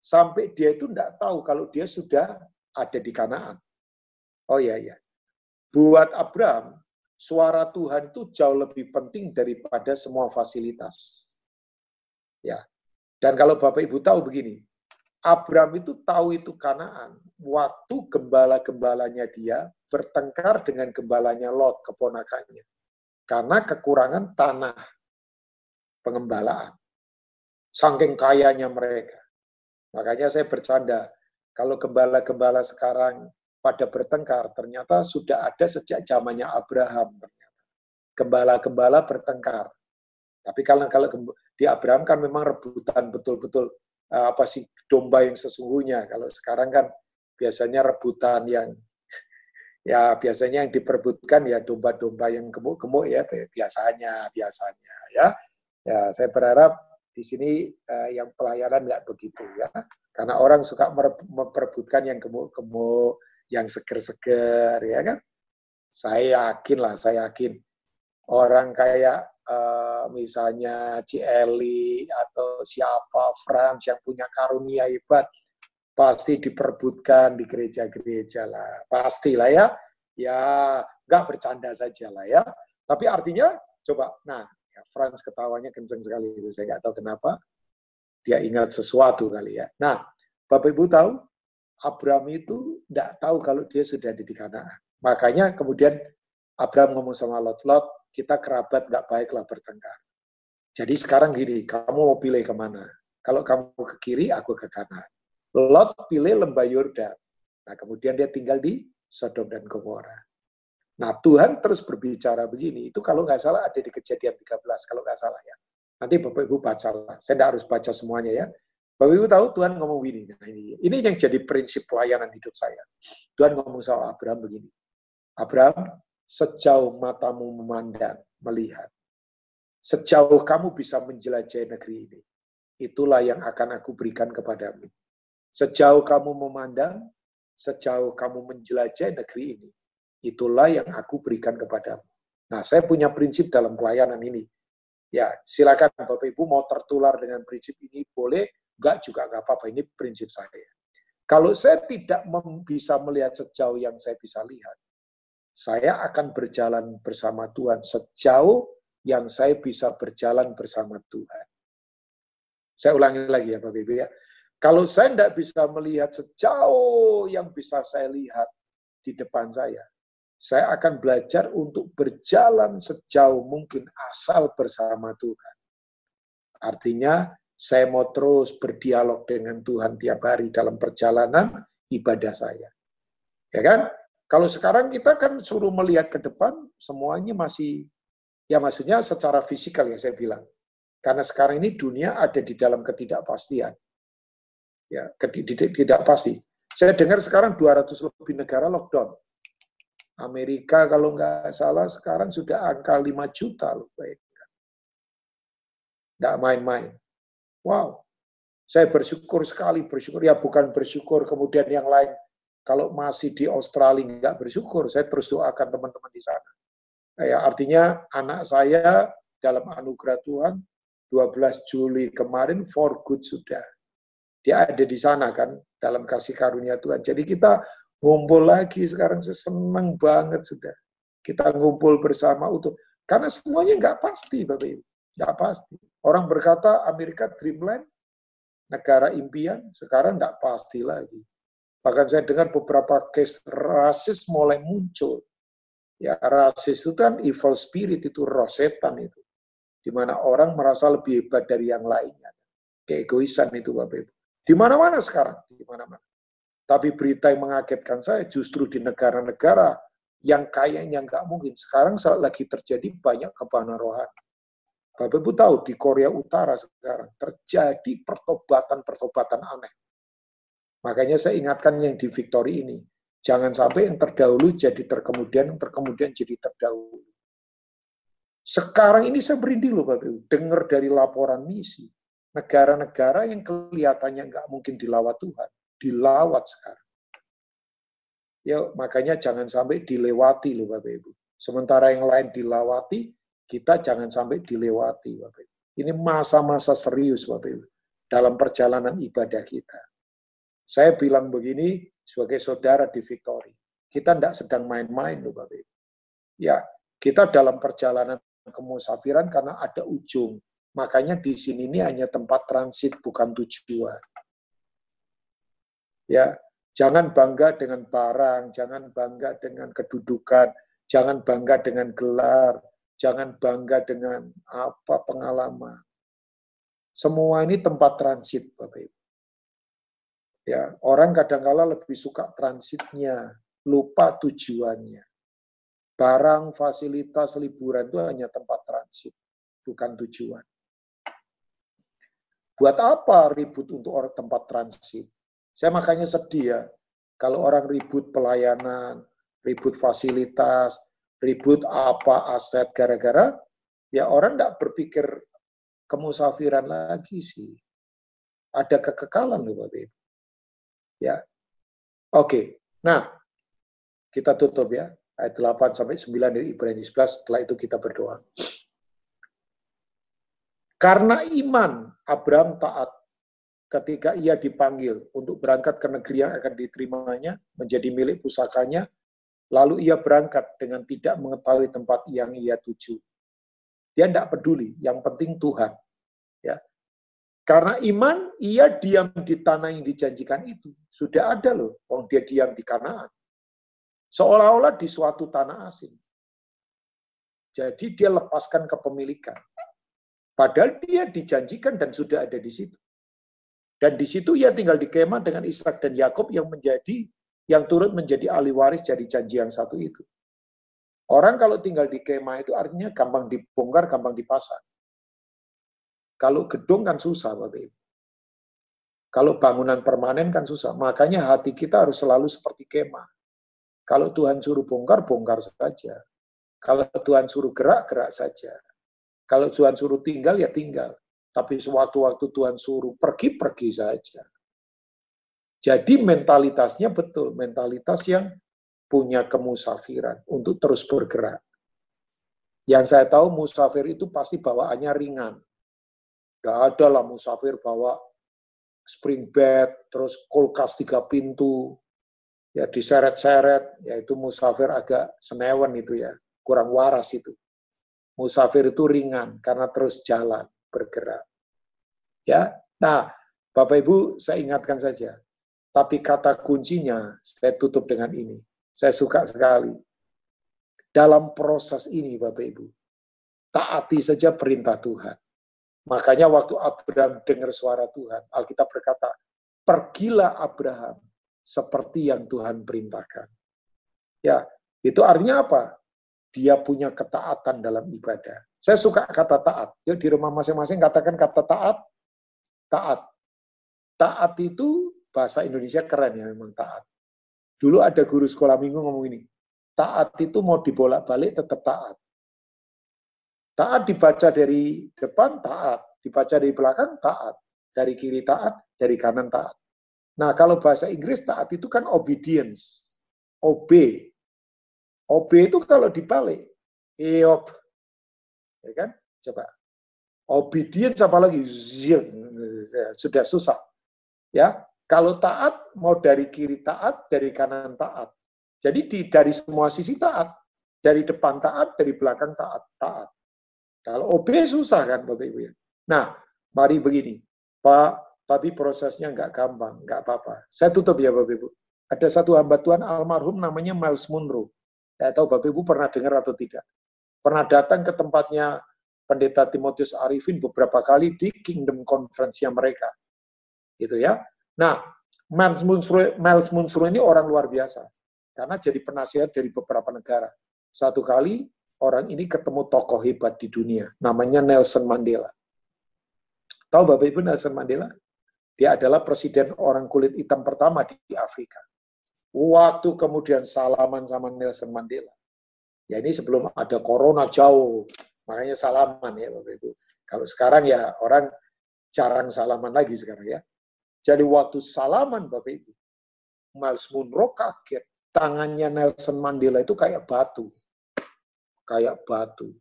sampai dia itu tidak tahu kalau dia sudah ada di Kanaan. Oh iya iya. Buat Abraham, suara Tuhan itu jauh lebih penting daripada semua fasilitas. Ya. Dan kalau Bapak Ibu tahu begini, Abraham itu tahu itu Kanaan waktu gembala-gembalanya dia bertengkar dengan gembalanya Lot, keponakannya karena kekurangan tanah pengembalaan. Saking kayanya mereka. Makanya saya bercanda, kalau gembala-gembala sekarang pada bertengkar, ternyata sudah ada sejak zamannya Abraham. Ternyata. Gembala-gembala bertengkar. Tapi kalau kalau di Abraham kan memang rebutan betul-betul eh, apa sih domba yang sesungguhnya. Kalau sekarang kan biasanya rebutan yang ya biasanya yang diperbutkan ya domba-domba yang gemuk-gemuk ya biasanya biasanya ya ya saya berharap di sini uh, yang pelayanan nggak begitu ya karena orang suka memperbutkan yang gemuk-gemuk yang seger-seger ya kan saya yakin lah saya yakin orang kayak uh, misalnya Cieli atau siapa Frans yang punya karunia hebat pasti diperbutkan di gereja-gereja lah. Pastilah ya. Ya, nggak bercanda saja lah ya. Tapi artinya, coba, nah, ya, Franz ketawanya kenceng sekali itu. Saya nggak tahu kenapa. Dia ingat sesuatu kali ya. Nah, Bapak Ibu tahu, Abraham itu nggak tahu kalau dia sudah ada di Kanaan. Makanya kemudian Abraham ngomong sama Lot, Lot, kita kerabat nggak baiklah bertengkar. Jadi sekarang gini, kamu mau pilih ke mana? Kalau kamu ke kiri, aku ke kanan. Lot pilih lembah Yordan. Nah, kemudian dia tinggal di Sodom dan Gomora. Nah, Tuhan terus berbicara begini. Itu kalau nggak salah ada di kejadian 13, kalau nggak salah ya. Nanti Bapak Ibu baca lah. Saya tidak harus baca semuanya ya. Bapak Ibu tahu Tuhan ngomong begini. Nah, ini, ini yang jadi prinsip pelayanan hidup saya. Tuhan ngomong sama Abraham begini. Abraham, sejauh matamu memandang, melihat, sejauh kamu bisa menjelajahi negeri ini, itulah yang akan aku berikan kepadamu. Sejauh kamu memandang, sejauh kamu menjelajah negeri ini, itulah yang aku berikan kepadamu. Nah, saya punya prinsip dalam pelayanan ini. Ya, silakan Bapak Ibu mau tertular dengan prinsip ini boleh, enggak juga enggak apa-apa. Ini prinsip saya. Kalau saya tidak bisa melihat sejauh yang saya bisa lihat, saya akan berjalan bersama Tuhan sejauh yang saya bisa berjalan bersama Tuhan. Saya ulangi lagi ya Bapak Ibu ya. Kalau saya tidak bisa melihat sejauh yang bisa saya lihat di depan saya, saya akan belajar untuk berjalan sejauh mungkin asal bersama Tuhan. Artinya, saya mau terus berdialog dengan Tuhan tiap hari dalam perjalanan ibadah saya. Ya kan? Kalau sekarang kita kan suruh melihat ke depan, semuanya masih, ya maksudnya secara fisikal ya saya bilang. Karena sekarang ini dunia ada di dalam ketidakpastian ya tidak pasti. Saya dengar sekarang 200 lebih negara lockdown. Amerika kalau nggak salah sekarang sudah angka 5 juta loh. Nggak main-main. Wow. Saya bersyukur sekali, bersyukur. Ya bukan bersyukur kemudian yang lain. Kalau masih di Australia nggak bersyukur, saya terus doakan teman-teman di sana. Ya, artinya anak saya dalam anugerah Tuhan 12 Juli kemarin for good sudah dia ada di sana kan dalam kasih karunia Tuhan. Jadi kita ngumpul lagi sekarang senang banget sudah. Kita ngumpul bersama untuk karena semuanya nggak pasti Bapak Ibu, nggak pasti. Orang berkata Amerika dreamland, negara impian, sekarang nggak pasti lagi. Bahkan saya dengar beberapa case rasis mulai muncul. Ya rasis itu kan evil spirit itu rosetan itu. Di mana orang merasa lebih hebat dari yang lainnya. Keegoisan itu Bapak Ibu. Di mana-mana sekarang, di mana-mana. Tapi berita yang mengagetkan saya justru di negara-negara yang kayaknya nggak mungkin. Sekarang lagi terjadi banyak kebanan rohani. Bapak Ibu tahu di Korea Utara sekarang terjadi pertobatan-pertobatan aneh. Makanya saya ingatkan yang di Victory ini, jangan sampai yang terdahulu jadi terkemudian, yang terkemudian jadi terdahulu. Sekarang ini saya berindih loh Bapak Ibu, dengar dari laporan misi, negara-negara yang kelihatannya nggak mungkin dilawat Tuhan, dilawat sekarang. Ya, makanya jangan sampai dilewati loh Bapak Ibu. Sementara yang lain dilewati, kita jangan sampai dilewati, Bapak Ibu. Ini masa-masa serius, Bapak Ibu, dalam perjalanan ibadah kita. Saya bilang begini sebagai saudara di Victory. Kita tidak sedang main-main loh, Bapak Ibu. Ya, kita dalam perjalanan kemusafiran karena ada ujung. Makanya di sini ini hanya tempat transit, bukan tujuan. Ya, jangan bangga dengan barang, jangan bangga dengan kedudukan, jangan bangga dengan gelar, jangan bangga dengan apa pengalaman. Semua ini tempat transit, Bapak Ibu. Ya, orang kadang-kala lebih suka transitnya, lupa tujuannya. Barang, fasilitas, liburan itu hanya tempat transit, bukan tujuan. Buat apa ribut untuk orang tempat transit? Saya makanya sedih ya, kalau orang ribut pelayanan, ribut fasilitas, ribut apa aset gara-gara ya orang tidak berpikir kemusafiran lagi sih. Ada kekekalan loh Bapak Ibu. Ya. Oke. Nah, kita tutup ya. Ayat 8 sampai 9 dari Ibrani 11 setelah itu kita berdoa. Karena iman Abraham taat ketika ia dipanggil untuk berangkat ke negeri yang akan diterimanya menjadi milik pusakanya Lalu ia berangkat dengan tidak mengetahui tempat yang ia tuju. Dia tidak peduli, yang penting Tuhan. Ya. Karena iman, ia diam di tanah yang dijanjikan itu. Sudah ada loh, orang dia diam di Kanaan. Seolah-olah di suatu tanah asing. Jadi dia lepaskan kepemilikan. Padahal dia dijanjikan dan sudah ada di situ. Dan di situ ia tinggal di kemah dengan Ishak dan Yakub yang menjadi yang turut menjadi ahli waris dari janji yang satu itu. Orang kalau tinggal di kemah itu artinya gampang dibongkar, gampang dipasang. Kalau gedung kan susah, Bapak Ibu. Kalau bangunan permanen kan susah. Makanya hati kita harus selalu seperti kemah. Kalau Tuhan suruh bongkar, bongkar saja. Kalau Tuhan suruh gerak, gerak saja. Kalau Tuhan suruh tinggal, ya tinggal. Tapi sewaktu-waktu Tuhan suruh pergi, pergi saja. Jadi mentalitasnya betul, mentalitas yang punya kemusafiran untuk terus bergerak. Yang saya tahu musafir itu pasti bawaannya ringan. Tidak ada lah musafir bawa spring bed, terus kulkas tiga pintu, ya diseret-seret, yaitu musafir agak senewan itu ya, kurang waras itu. Musafir itu ringan karena terus jalan, bergerak. Ya, nah Bapak Ibu saya ingatkan saja, tapi kata kuncinya, saya tutup dengan ini. Saya suka sekali. Dalam proses ini, Bapak Ibu, taati saja perintah Tuhan. Makanya waktu Abraham dengar suara Tuhan, Alkitab berkata, pergilah Abraham seperti yang Tuhan perintahkan. Ya, itu artinya apa? Dia punya ketaatan dalam ibadah. Saya suka kata taat. Ya, di rumah masing-masing katakan kata taat. Taat. Taat itu bahasa Indonesia keren ya memang taat. Dulu ada guru sekolah minggu ngomong ini, taat itu mau dibolak-balik tetap taat. Taat dibaca dari depan taat, dibaca dari belakang taat, dari kiri taat, dari kanan taat. Nah, kalau bahasa Inggris taat itu kan obedience, obey. Obey itu kalau dibalik, eop. Ya kan? Coba. Obedience apa lagi? Sudah susah. Ya, kalau taat, mau dari kiri taat, dari kanan taat. Jadi di, dari semua sisi taat. Dari depan taat, dari belakang taat. taat. Kalau OB susah kan Bapak Ibu ya. Nah, mari begini. Pak, tapi prosesnya nggak gampang, nggak apa-apa. Saya tutup ya Bapak Ibu. Ada satu hamba Tuhan almarhum namanya Miles Munro. Saya tahu Bapak Ibu pernah dengar atau tidak. Pernah datang ke tempatnya Pendeta Timotius Arifin beberapa kali di Kingdom Conference-nya mereka. Itu ya. Nah, Miles Munro, Miles Munro ini orang luar biasa. Karena jadi penasihat dari beberapa negara. Satu kali orang ini ketemu tokoh hebat di dunia. Namanya Nelson Mandela. Tahu Bapak Ibu Nelson Mandela? Dia adalah presiden orang kulit hitam pertama di Afrika. Waktu kemudian salaman sama Nelson Mandela. Ya ini sebelum ada corona jauh. Makanya salaman ya Bapak Ibu. Kalau sekarang ya orang jarang salaman lagi sekarang ya. Jadi waktu salaman Bapak Ibu, Miles Munro kaget. Tangannya Nelson Mandela itu kayak batu. kayak batu.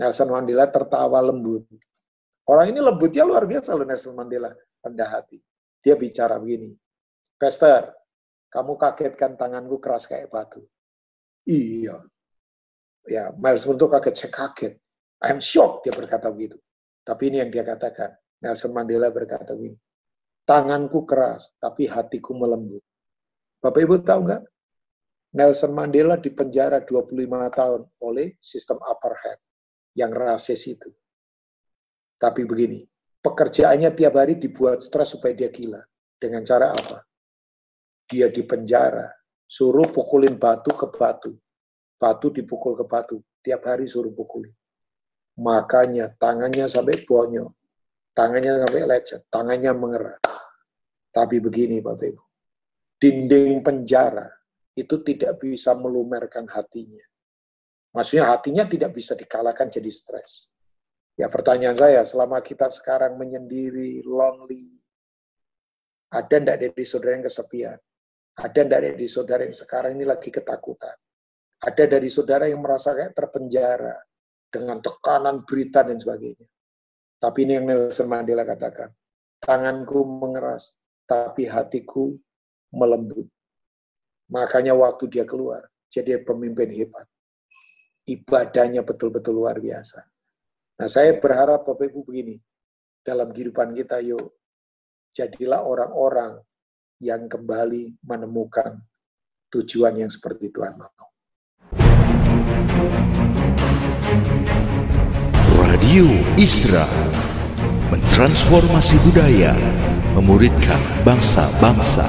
Nelson Mandela tertawa lembut. Orang ini lembutnya luar biasa loh Nelson Mandela, rendah hati. Dia bicara begini, Pester, kamu kagetkan tanganku keras kayak batu. Iya. Ya, Miles Munto kaget, saya kaget. I am shocked, dia berkata begitu. Tapi ini yang dia katakan. Nelson Mandela berkata begini, tanganku keras, tapi hatiku melembut. Bapak Ibu tahu nggak? Nelson Mandela dipenjara 25 tahun oleh sistem apartheid yang rasis itu. Tapi begini, pekerjaannya tiap hari dibuat stres supaya dia gila. Dengan cara apa? Dia dipenjara, suruh pukulin batu ke batu. Batu dipukul ke batu, tiap hari suruh pukulin. Makanya tangannya sampai bonyok, tangannya sampai lecet, tangannya mengerah. Tapi begini Bapak Ibu, dinding penjara itu tidak bisa melumerkan hatinya. Maksudnya hatinya tidak bisa dikalahkan jadi stres. Ya pertanyaan saya, selama kita sekarang menyendiri, lonely, ada enggak dari saudara yang kesepian? Ada enggak dari saudara yang sekarang ini lagi ketakutan? Ada dari saudara yang merasa kayak terpenjara, dengan tekanan berita dan sebagainya. Tapi ini yang Nelson Mandela katakan, tanganku mengeras, tapi hatiku melembut. Makanya waktu dia keluar, jadi pemimpin hebat. Ibadahnya betul-betul luar biasa. Nah saya berharap Bapak Ibu begini, dalam kehidupan kita yuk, jadilah orang-orang yang kembali menemukan tujuan yang seperti Tuhan mau. Radio Isra mentransformasi budaya, memuridkan bangsa-bangsa.